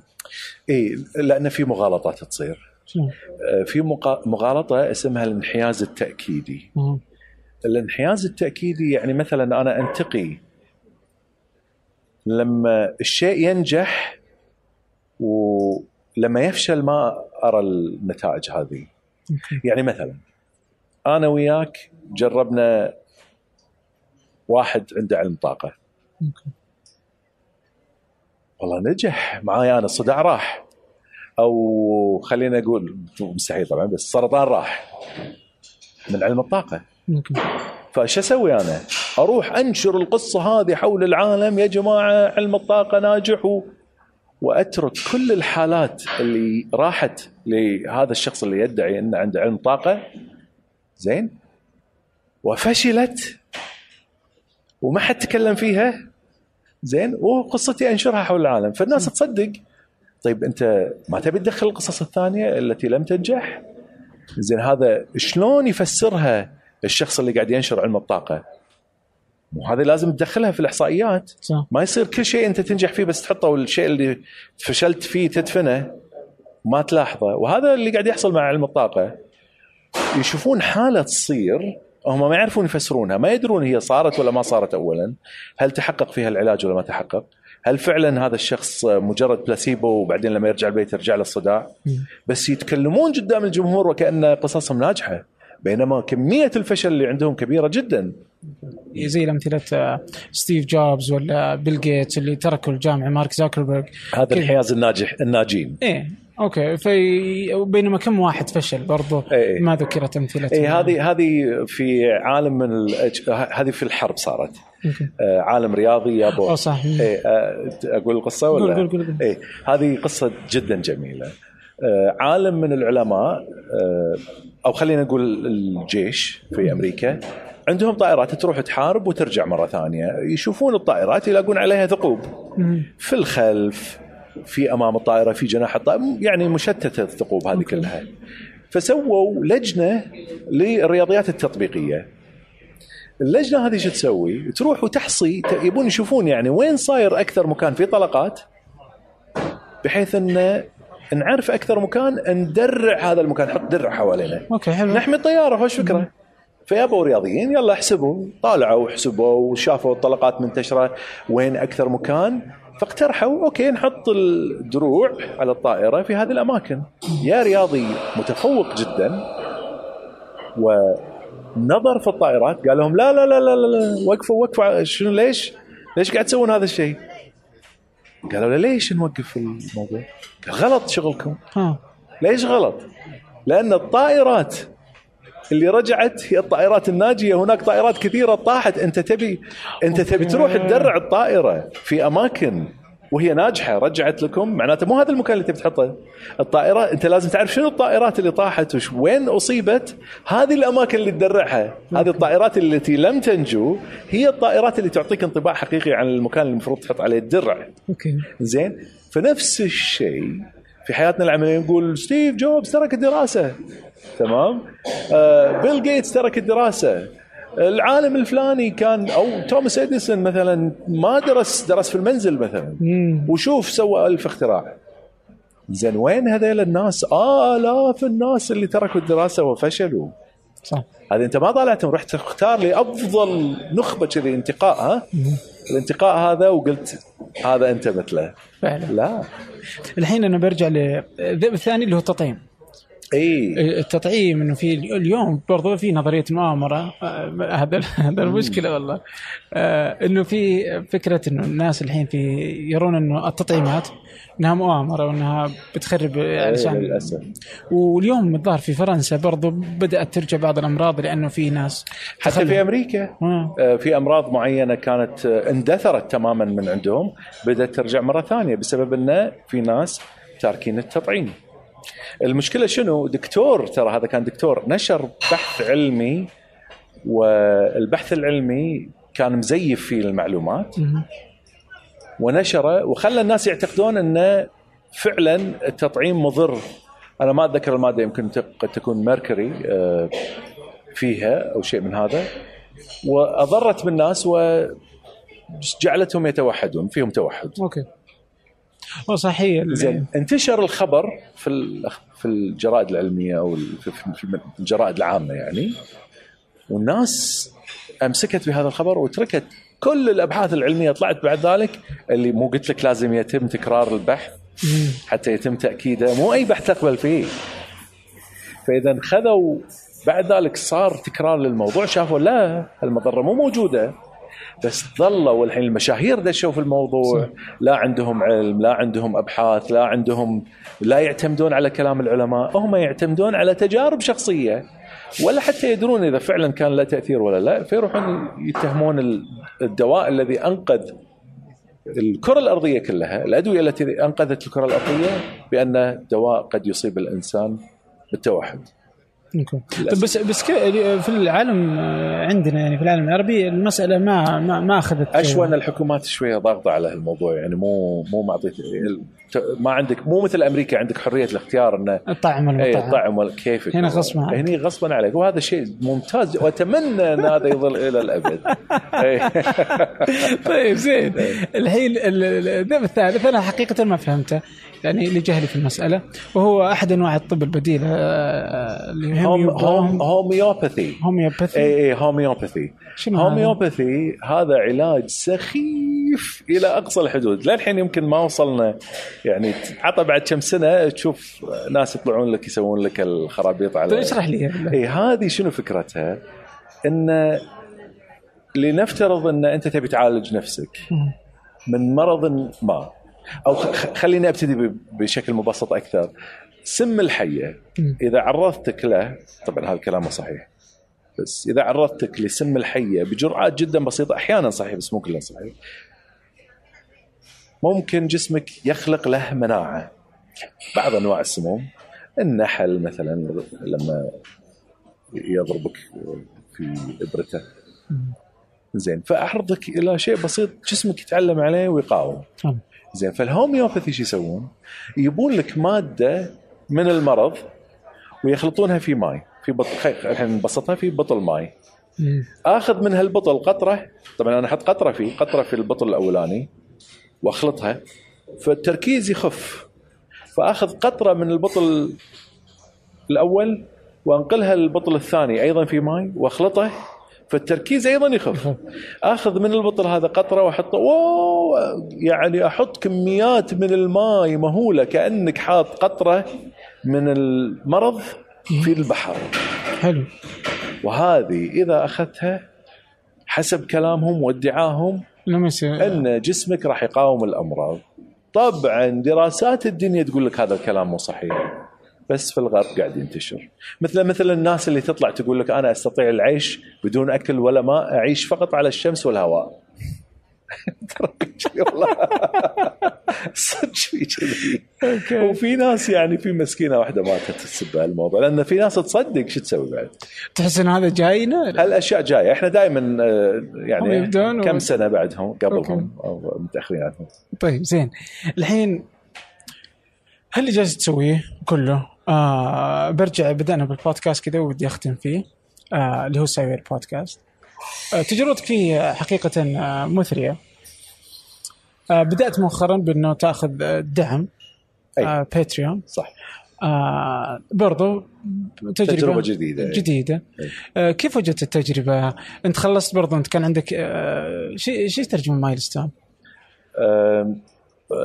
إي لأن في مغالطات تصير شنو؟ آه، في مغالطة اسمها الانحياز التأكيدي مم. الانحياز التأكيدي يعني مثلا أنا أنتقي لما الشيء ينجح ولما يفشل ما أرى النتائج هذه يعني مثلا أنا وياك جربنا واحد عنده علم طاقة. والله نجح. معاي أنا الصداع راح. أو خلينا نقول مستحيل طبعا بس السرطان راح. من علم الطاقة. فايش أسوي أنا؟ أروح أنشر القصة هذه حول العالم. يا جماعة علم الطاقة ناجح و... وأترك كل الحالات اللي راحت لهذا الشخص اللي يدعي إنه عنده علم طاقة. زين. وفشلت. وما حد تكلم فيها. زين؟ وقصتي أنشرها حول العالم. فالناس تصدق. طيب أنت ما تبي تدخل القصص الثانية التي لم تنجح؟ زين هذا شلون يفسرها الشخص اللي قاعد ينشر علم الطاقة؟ مو هذه لازم تدخلها في الإحصائيات. صح. ما يصير كل شيء أنت تنجح فيه بس تحطه والشيء اللي فشلت فيه تدفنه. ما تلاحظه. وهذا اللي قاعد يحصل مع علم الطاقة. يشوفون حالة تصير هم ما يعرفون يفسرونها ما يدرون هي صارت ولا ما صارت اولا. هل تحقق فيها العلاج ولا ما تحقق؟ هل فعلا هذا الشخص مجرد بلاسيبو وبعدين لما يرجع البيت يرجع له الصداع. بس يتكلمون قدام الجمهور وكأن قصصهم ناجحة بينما كمية الفشل اللي عندهم كبيرة جدا. زي الأمثلة آه، ستيف جوبز ولا بيل جيتس اللي تركوا الجامعة مارك زاكربرج هذا. انحياز الناجح الناجين. إيه. أوكي في بينما كم واحد فشل برضو إيه. ما ذكرت امثله اي هذه هذه في عالم من. هذه في الحرب صارت. آه، عالم رياضي يابو أو صح اي آه، أقول القصة ولا قول- قول- قول. اي هذه قصة جدا جميلة آه، عالم من العلماء آه، أو خلينا نقول الجيش في أمريكا عندهم طائرات تروح تحارب وترجع مرة ثانية يشوفون الطائرات يلاقون عليها ثقوب. في الخلف في أمام الطائرة في جناح الطائرة يعني مشتتة الثقوب هذه. كلها. فسووا لجنة للرياضيات التطبيقية. اللجنة هذه شو تسوي؟ تروح وتحصي يبون يشوفون يعني وين صاير أكثر مكان في طلقات بحيث إن نعرف أكثر مكان ندرع هذا المكان نحط درع حوالينا. أوكي حلو. نحمي الطيارة خوش فكره فيابوا رياضيين يلا احسبوا. طالعوا وحسبوا وشافوا الطلقات منتشرة وين أكثر مكان. فاقترحوا أوكي نحط الدروع على الطائرة في هذه الأماكن يا رياضي متفوق جدا ونظر في الطائرات قال لهم لا لا لا لا لا, وقفوا وقفوا شنو ليش؟ ليش قاعد تسوون هذا الشيء؟ قالوا له ليش نوقف الموضوع؟ قال غلط شغلكم ها ليش غلط؟ لأن الطائرات اللي رجعت هي الطائرات الناجية. هناك طائرات كثيرة طاحت. أنت تبي أنت تبي تروح تدرع الطائرة في أماكن وهي ناجحة. رجعت لكم. معناته مو هذا المكان اللي تبي تحطه. الطائرة أنت لازم تعرف شنو الطائرات اللي طاحت وش وين أصيبت. هذه الأماكن اللي تدرعها. هذه الطائرات التي لم تنجو هي الطائرات اللي تعطيك انطباع حقيقي عن المكان اللي المفروض تحط عليه الدرع. أوكي. زين؟ فنفس الشيء في حياتنا العملية. نقول ستيف جوبز ترك الدراسة. تمام؟ آه بيل جيتس ترك الدراسة. العالم الفلاني كان أو توماس اديسون مثلا ما درس درس في المنزل مثلا. وشوف سوى ألف اختراع. زين وين هذيل الناس؟ آلاف الناس اللي تركوا الدراسة وفشلوا. صح. هذه أنت ما طالعتهم رحت تختار لي أفضل نخبة كذي انتقاء ها؟ الانتقاء هذا وقلت هذا أنت مثله. فعلا. لا. الحين أنا برجع للذئب الثاني اللي هو التطعيم. إي التطعيم إنه في اليوم برضو في نظرية مؤامره آه، هذا هذا المشكلة والله آه، إنه في فكرة إنه الناس الحين في يرون إنه التطعيمات إنها مؤامره وإنها بتخرب علشان للأسف واليوم الظاهر في فرنسا برضو بدأت ترجع بعض الأمراض لأنه في ناس حتى. في أمريكا آه. آه، في أمراض معينة كانت آه، اندثرت تماما من عندهم بدأت ترجع مرة ثانية بسبب إنه في ناس تاركين التطعيم. المشكلة شنو؟ دكتور ترى هذا كان دكتور نشر بحث علمي والبحث العلمي كان مزيف فيه المعلومات. ونشره وخلى الناس يعتقدون انه فعلا التطعيم مضر أنا ما أتذكر المادة يمكن قد تكون ميركوري آه، فيها أو شيء من هذا وأضرت بالناس وجعلتهم يتوحدون فيهم توحد أوكي صحيح. ال- زين انتشر الخبر في في الجرائد العلمية أو في الجرائد العامة يعني. والناس أمسكت بهذا الخبر وتركت كل الأبحاث العلمية طلعت بعد ذلك اللي مو قلت لك لازم يتم تكرار البحث. حتى يتم تأكيده. مو أي بحث تقبل فيه. فإذا خذوا بعد ذلك صار تكرار للموضوع شافوا لا المضره مو موجودة. بس ظلوا الحين المشاهير دشوا في الموضوع. لا عندهم علم لا عندهم أبحاث لا عندهم لا يعتمدون على كلام العلماء هم يعتمدون على تجارب شخصية. ولا حتى يدرون إذا فعلا كان له تأثير ولا لا فيروحون يتهمون ال- الدواء الذي أنقذ الكرة الأرضية كلها. الأدوية التي أنقذت الكرة الأرضية بأن دواء قد يصيب الإنسان بالتوحد. طيب بس بس كيف- في العالم آه، عندنا يعني في العالم العربي المسألة ما ما, ما أخذت اشون الحكومات شوية ضاغطة على هالموضوع يعني مو مو معطيك ما عندك مو مثل أمريكا عندك حرية الاختيار انه الطعم اي والمطعم الطعم ولا كيفك؟ هنا غصباً عنك. هني غصبا عليك. وهذا شيء ممتاز وأتمنى أن هذا يظل إلى الأبد. إي. طيب زين. الحين ال- ال- الذئب الثالث أنا حقيقة ما فهمته يعني لجهلي في المسألة وهو أحد أنواع الطب البديل آه، اللي هوم هم هوم هوميوباثي هوميوباثي اي هوميوباثي؟ هوميوباثي هذا علاج سخيف إلى أقصى الحدود للحين يمكن ما وصلنا يعني عطى بعد كم سنة تشوف ناس يطلعون لك يسوون لك الخرابيط على طيب اشرح لي. اي هذه شنو فكرتها؟ إن لنفترض إن أنت تبي تعالج نفسك. من مرض ما أو خليني أبتدي بشكل مبسط أكثر سم الحية. إذا عرضتك له طبعا هذا الكلام مو صحيح بس إذا عرضتك لسم الحية بجرعات جدا بسيطة أحيانا صحيح بس مو كلها صحيح ممكن جسمك يخلق له مناعة بعض أنواع السموم النحل مثلا لما يضربك في إبرته. زين فاعرضك إلى شيء بسيط جسمك يتعلم عليه ويقاوم تمام. زين فال homeopathy شو يسوون؟ يبون لك مادة من المرض ويخلطونها في ماي في بطل الحين نبسطها في بطل ماي. آخذ من هالبطل قطرة طبعا أنا أحط قطرة فيه قطرة في البطل الأولاني وأخلطها فالتركيز يخف فأخذ قطرة من البطل الأول وأنقلها للبطل الثاني أيضا في ماي وأخلطه فالتركيز أيضا يخف آخذ من البطل هذا قطرة وأحطه واو يعني أحط كميات من الماء مهولة كأنك حاط قطرة من المرض في البحر. حلو. وهذه إذا أخذتها حسب كلامهم وادعاهم أن جسمك راح يقاوم الأمراض. طبعا دراسات الدنيا تقول لك هذا الكلام مو صحيح بس في الغرب قاعد ينتشر. مثل مثل الناس اللي تطلع تقول لك أنا أستطيع العيش بدون أكل ولا ماء أعيش فقط على الشمس والهواء. ترى شيء والله صدق في كذي وفي ناس يعني في مسكينة واحدة ماتت تسب الموضوع لأن في ناس تصدق شو تسوي بعد. تحس ان هذا جاينا هالأشياء جاية. إحنا دائما هم يعني يبدون كم و- سنة بعدهم قبلهم. أو متاخرين عنهم طيب زين. الحين هل اللي جالس تسويه كله؟ آه برجع بدأنا بالبودكاست كذا ودي أختم فيه. آه اللي هو سايبر بودكاست آه تجربتك فيه حقيقة آه مثرية آه بدأت مؤخرا بأنه تأخذ آه، دعم. آه باتريون صح آه برضو تجربة, جديدة جديدة أي. آه كيف وجدت التجربة؟ أنت خلصت برضو أنت كان عندك آه شيء شيء ترجمة milestone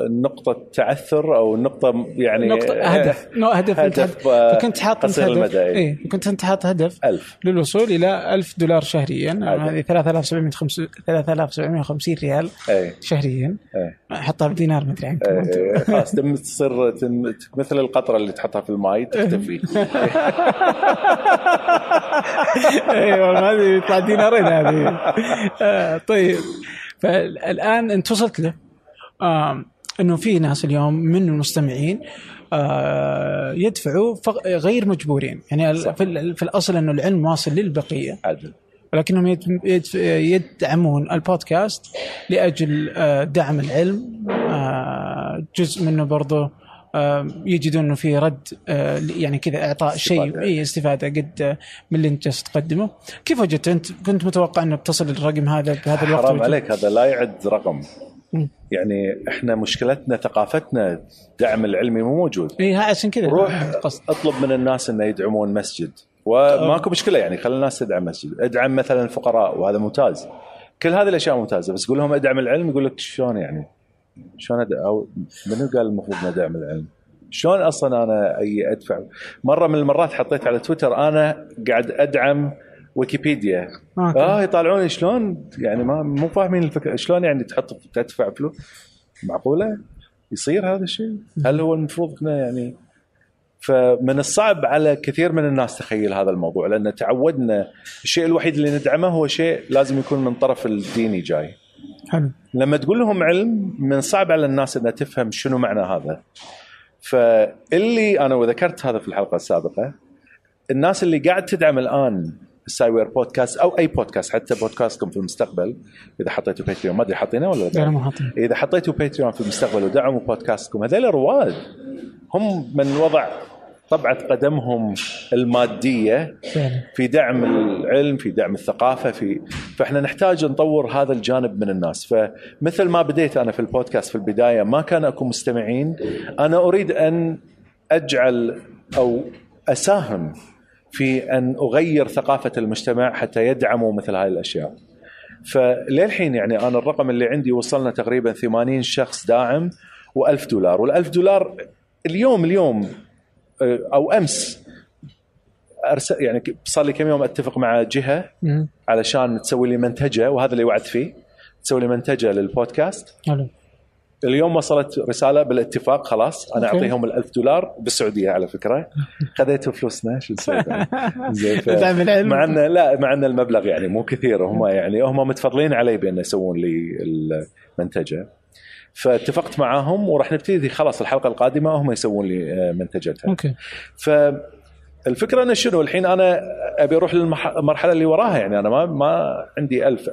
نقطة تعثر أو نقطة يعني نقطة هدف. no هدف, هدف، فكنت حاط هدف المدى، إيه. اي كنت أنت حاط هدف ألف. للوصول إلى 1000 دولار شهريا. هذه 3750 3750 ريال اي شهريا. اي احطها بدينار ما أدري عنكم خلاص تم تصير مثل القطرة اللي تحطها في الماي تختفي. أيوه هذه يطلع دينارين هذه. آه، طيب. فالآن أنت وصلت له. إنه في ناس اليوم من المستمعين آه، يدفعوا غير مجبورين. يعني ال- في, ال- في الأصل إنه العلم واصل للبقية. عدل. ولكنهم يدعمون البودكاست لأجل آه، دعم العلم آه، جزء منه برضه يجدون إنه في رد يعني كذا إعطاء شيء. إي استفادة قد من اللي أنت جالس تقدمه. كيف وجدت أنت كنت متوقع إنه بتصل الرقم هذا بهذا الوقت؟ حرام عليك هذا لا يعد رقم. يعني إحنا مشكلتنا ثقافتنا دعم العلمي مو موجود. اي ها عشان كذا. روح أطلب من الناس إنه يدعمون مسجد. وماكو مشكلة يعني خلي الناس تدعم مسجد. ادعم مثلا الفقراء وهذا ممتاز. كل هذه الأشياء ممتازة بس قول لهم ادعم العلم يقول لك شلون يعني؟ شلون أد... أو منو قال المفروض ندعم العلم؟ شلون أصلا أنا أي أدفع؟ مرة من المرات حطيت على تويتر أنا قاعد أدعم ويكيبيديا. أوكي. آه يطالعوني شلون؟ يعني ما مو فاهمين الفكرة. شلون يعني تحط تدفع فلوس معقولة؟ يصير هذا الشيء؟ هل هو المفروض كنا يعني فمن الصعب على كثير من الناس تخيل هذا الموضوع لأن تعودنا الشيء الوحيد اللي ندعمه هو شيء لازم يكون من طرف الديني جاي. حلو. لما تقول لهم علم من صعب على الناس إنها تفهم شنو معنى هذا. فاللي أنا وذكرت هذا في الحلقة السابقة الناس اللي قاعد تدعم الآن السايوير بودكاست أو أي بودكاست حتى بودكاستكم في المستقبل إذا حطيتوا Patreon ما أدري حاطينه ولا لا؟ حاطين إذا حطيتوا Patreon في المستقبل ودعموا بودكاستكم هذول رواد. هم من وضع طبعه قدمهم المادية فعلا. في دعم العلم في دعم الثقافة في فإحنا نحتاج نطور هذا الجانب من الناس. فمثل ما بديت أنا في البودكاست في البداية ما كان أكو مستمعين. أنا أريد أن أجعل أو أساهم في أن أغير ثقافة المجتمع حتى يدعموا مثل هاي الأشياء. فللحين يعني أنا الرقم اللي عندي وصلنا تقريبا 80 شخص داعم و1000 دولار. وال1000 دولار اليوم اليوم آه، أو أمس أرسل يعني صار لي كم يوم أتفق مع جهة. علشان تسوي لي منتجة وهذا اللي وعدت فيه تسوي لي منتجة للبودكاست. حلو. اليوم وصلت رسالة بالاتفاق خلاص أنا. أعطيهم ال1000 دولار بالسعودية على فكرة خذيتوا فلوسنا شو نسوي؟ زين ف-. مع ان لا مع إن المبلغ يعني مو كثير هم يعني هم متفضلين علي بأن يسوون لي المنتجة فاتفقت معاهم وراح نبتدي خلاص الحلقة القادمة هم يسوون لي آه، منتجتها أوكي فالفكرة إنه شنو الحين أنا أبي أروح للمرحلة اللي وراها يعني أنا ما ما عندي ألف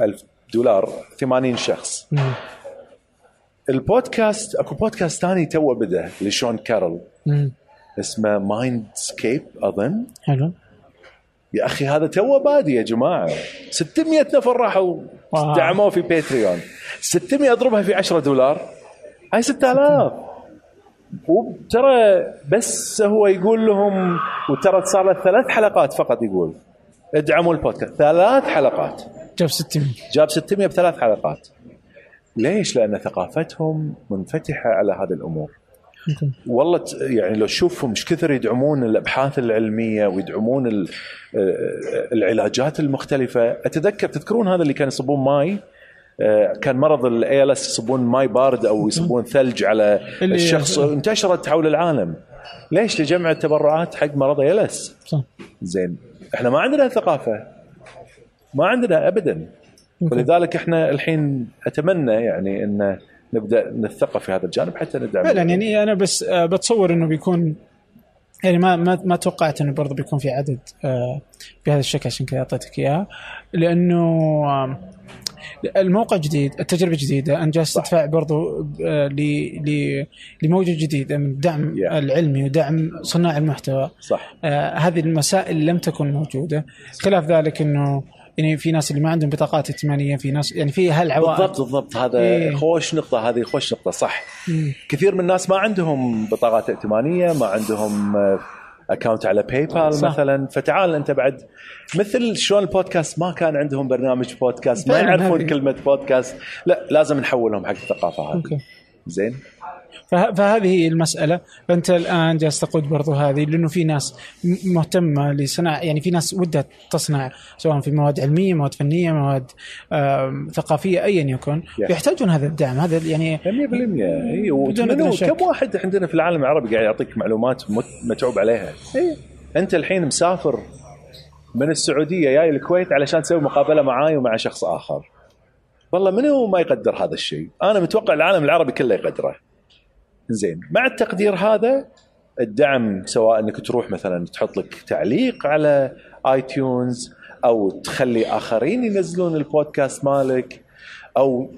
ألف دولار 80 شخص. البودكاست أكو بودكاست ثاني تو بدا لشون كارل. اسمه Mindscape أظن. حلو. يا أخي هذا توه بادي يا جماعة. 600 نفر راحوا. دعموه في باتريون 600 أضربها في 10 دولار. هاي 6000 وترى بس هو يقول لهم وترى صار له ثلاث حلقات فقط يقول. ادعموا البودكاست. ثلاث حلقات. جاب 600 جاب 600 بثلاث حلقات. ليش؟ لأن ثقافتهم منفتحة على هذه الأمور. والله يعني لو تشوفهم إيش كثر يدعمون الأبحاث العلمية ويدعمون آه، العلاجات المختلفة أتذكر تذكرون هذا اللي كان يصبون ماي؟ آه، كان مرض ال ALS يصبون ماي بارد أو يصبون ثلج على الشخص انتشرت حول العالم. ليش؟ لجمع تبرعات حق مرض ALS صح. زين. إحنا ما عندنا ثقافة. ما عندنا ابدا. ولذلك إحنا الحين أتمنى يعني إن نبدأ نتثقف في هذا الجانب حتى ندعم فعلا يعني أنا بس آه، بتصور إنه بيكون يعني ما ما ما توقعت إنه برضه بيكون في عدد آه، بهذا الشكل عشان كذا أعطيتك اياه لأنه الموقع جديد التجربة جديدة انت جالس تدفع برضو آه، لموجة جديدة من الدعم Yeah. العلمي ودعم صناع المحتوى. صح. آه، هذه المسائل لم تكن موجودة. خلاف ذلك إنه يعني في ناس اللي ما عندهم بطاقات ائتمانية في ناس يعني في هالعوائق بالضبط بالضبط. هذا إيه. خوش نقطة هذه خوش نقطة صح. مم. كثير من الناس ما عندهم بطاقات ائتمانية ما عندهم آه، account على PayPal صح. مثلا. فتعال أنت بعد. مثل شلون البودكاست ما كان عندهم برنامج بودكاست ما يعرفون هذه. كلمة بودكاست. لا لازم نحولهم حق الثقافة هذه. زين. فهذه هي المسألة. فأنت الآن جالس تقود برضو هذه لأنه في ناس م- مهتمة لصناعة يعني في ناس ودها تصنع سواء في مواد علمية مواد فنية مواد آم، ثقافية أيا يكن. يحتاجون هذا الدعم هذا يعني 100% اي بدون أدنى ومنو- شك. كم واحد عندنا في العالم العربي قاعد يعطيك معلومات مت- متعوب عليها؟ إيه. أنت الحين مسافر من السعودية جاي الكويت علشان تسوي مقابلة معاي ومع شخص آخر. والله منو ما يقدر هذا الشيء؟ أنا متوقع العالم العربي كله يقدره. زين مع التقدير هذا الدعم سواء أنك تروح مثلا تحط لك تعليق على iTunes أو تخلي آخرين ينزلون البودكاست مالك أو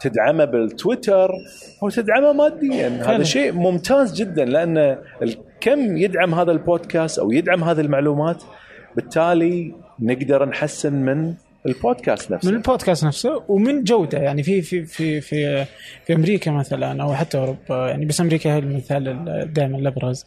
تدعمه بالتويتر أو تدعمه ماديا هذا. شيء ممتاز جدا لأن كم يدعم هذا البودكاست أو يدعم هذه المعلومات بالتالي نقدر نحسن من البودكاست نفسه. من البودكاست نفسه ومن جودة يعني في في في في في أمريكا مثلا أو حتى أوروبا يعني بس أمريكا هي المثال ال- دائما الأبرز.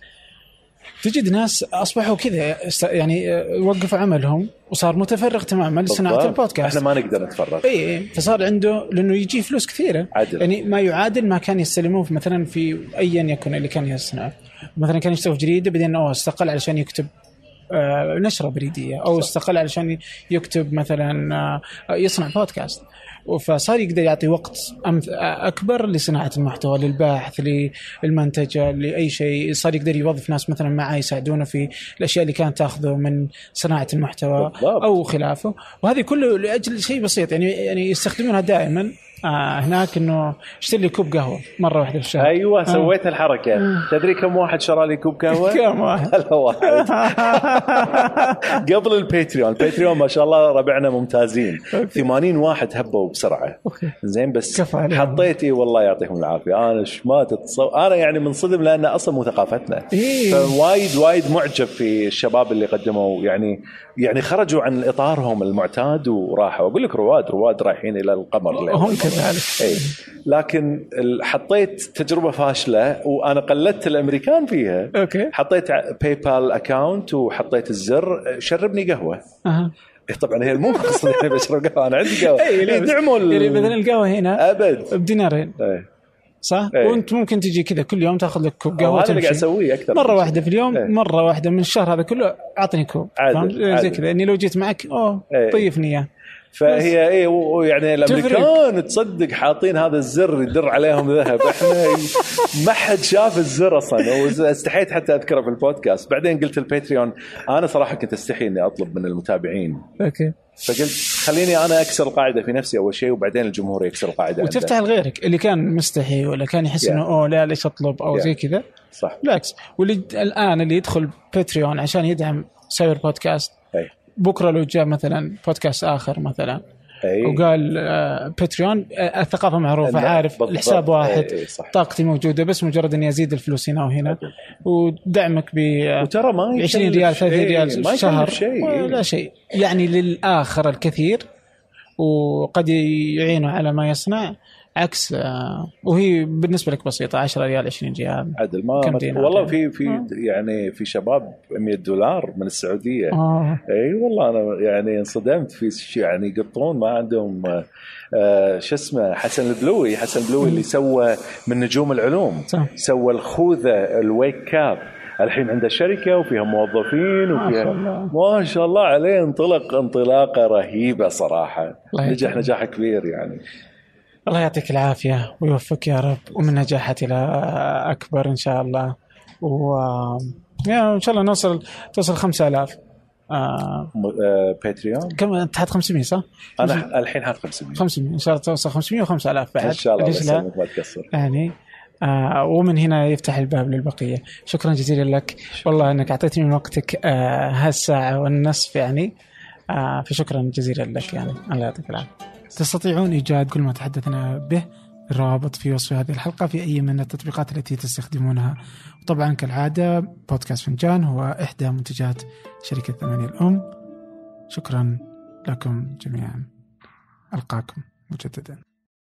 تجد ناس أصبحوا كذا يعني وقفوا عملهم وصار متفرغ تماما لصناعة. البودكاست. إحنا ما نقدر نتفرغ. اي إي، فصار عنده لأنه يجي فلوس كثيرة. عدل. يعني ما يعادل ما كان يستلموه في- مثلا في ايا يكن اللي كان يصنعه. مثلا كان يشتغل في جريدة بعدين أوه استقل علشان يكتب نشرة بريدية أو استقل علشان يكتب مثلا آه، يصنع بودكاست. فصار يقدر يعطي وقت أكبر لصناعة المحتوى للباحث للمنتجة لأي شيء. صار يقدر يوظف ناس مثلا معه يساعدونه في الأشياء اللي كانت تأخذه من صناعة المحتوى بالضبط. أو خلافه. وهذه كله لأجل شيء بسيط يعني يعني يستخدمونها دائما. آه هناك إنه اشتري لي كوب قهوة مرة واحدة في الشهر. أيوه سويت الحركة. تدري كم واحد شرى لي كوب قهوة؟ كم واحد؟ واحد. قبل ال Patreon ال Patreon ما شاء الله ربعنا ممتازين. 80 واحد هبوا بسرعة. زين بس. حطيت إي والله يعطيهم العافية. أنا ش ما تتصور أنا يعني منصدم لأن أصلا مو ثقافتنا. فوايد وايد معجب في الشباب اللي قدموا يعني يعني خرجوا عن إطارهم المعتاد وراحوا. أقول لك رواد رواد رايحين إلى القمر هم كذلك. اي لكن حطيت تجربة فاشلة وأنا قلدت الأمريكان فيها. أوكي. حطيت PayPal account وحطيت الزر. شربني قهوة. إيه طبعا هي مو مقصد بشرب قهوة. أنا عندي قهوة. يدعموا يعني مثلا القهوة هنا أبد. بدينارين. إيه. صح؟ إيه. وانت ممكن تجي كذا كل يوم تاخذ لك كوب قهوة هذا اللي قاعد أسويه أكثر مرة واحدة في اليوم إيه. مرة واحدة من الشهر هذا كله أعطني كوب عادل، فهمت؟ زي. كذا إني لو جيت معك أوه إيه. طيفني إياه فهي اي ويعني الأمريكان تصدق حاطين هذا الزر يدر عليهم ذهب إحنا ما حد شاف الزر أصلا واستحيت حتى أذكره في البودكاست بعدين قلت ال Patreon أنا صراحة كنت أستحي إني أطلب من المتابعين okay فقلت خليني أنا أكسر القاعده في نفسي أول شيء وبعدين الجمهور يكسر القاعده عنده. وتفتح لغيرك اللي كان مستحي ولا كان يحس Yeah. إنه أوه لا ليش أطلب؟ أو Yeah. زي كذا. صح. بالعكس. واللي الآن اللي يدخل باتريون عشان يدعم سايبر بودكاست أي. بكرة لو جاء مثلا بودكاست آخر مثلا. أي. وقال آه، باتريون آه، الثقافة معروفة عارف. الحساب واحد صح. طاقتي موجودة بس مجرد إني أزيد الفلوس هنا وهنا. ودعمك ب آه، وترى ما 20 يكلف ريال 30 شيء، ريال في الشهر شيء. لا شيء. يعني للآخر الكثير وقد يعينه على ما يصنع. عكس آه، وهي بالنسبة لك بسيطة 10 ريال 20 ريال عدل ما والله؟ في في آه. يعني في شباب 100 دولار من السعودية آه إي والله أنا يعني انصدمت في يعني يقطون ما عندهم آه، آه، شو اسمه حسن البلوي حسن البلوي اللي سوى من نجوم العلوم صح. سوى الخوذة الويك كاب الحين عنده شركة وفيها موظفين ما وفيها شاء الله. ما شاء الله عليه انطلق انطلاقة رهيبة صراحة نجح. نجاح كبير يعني الله يعطيك العافية ويوفقك يا رب ومن نجاحات إلى أكبر إن شاء الله. و يا إن شاء الله نوصل توصل 5000 آه م- آه، باتريون كم؟ أنت حاط 500 صح؟ أنا الحين حاط 500 500 إن شاء الله توصل 500 و5000 بعد. إن شاء الله ليش لا؟ ما تقصر يعني آه ومن هنا يفتح الباب للبقية. شكرا جزيلا لك. والله أنك أعطيتني من وقتك آه هالساعة والنصف يعني. آه فشكرا جزيلا لك يعني. الله يعطيك العافية. تستطيعون إيجاد كل ما تحدثنا به الروابط في وصف هذه الحلقة في أي من التطبيقات التي تستخدمونها. وطبعا كالعادة بودكاست فنجان هو إحدى منتجات شركة ثمانية الأم. شكرا لكم جميعا. ألقاكم مجددا.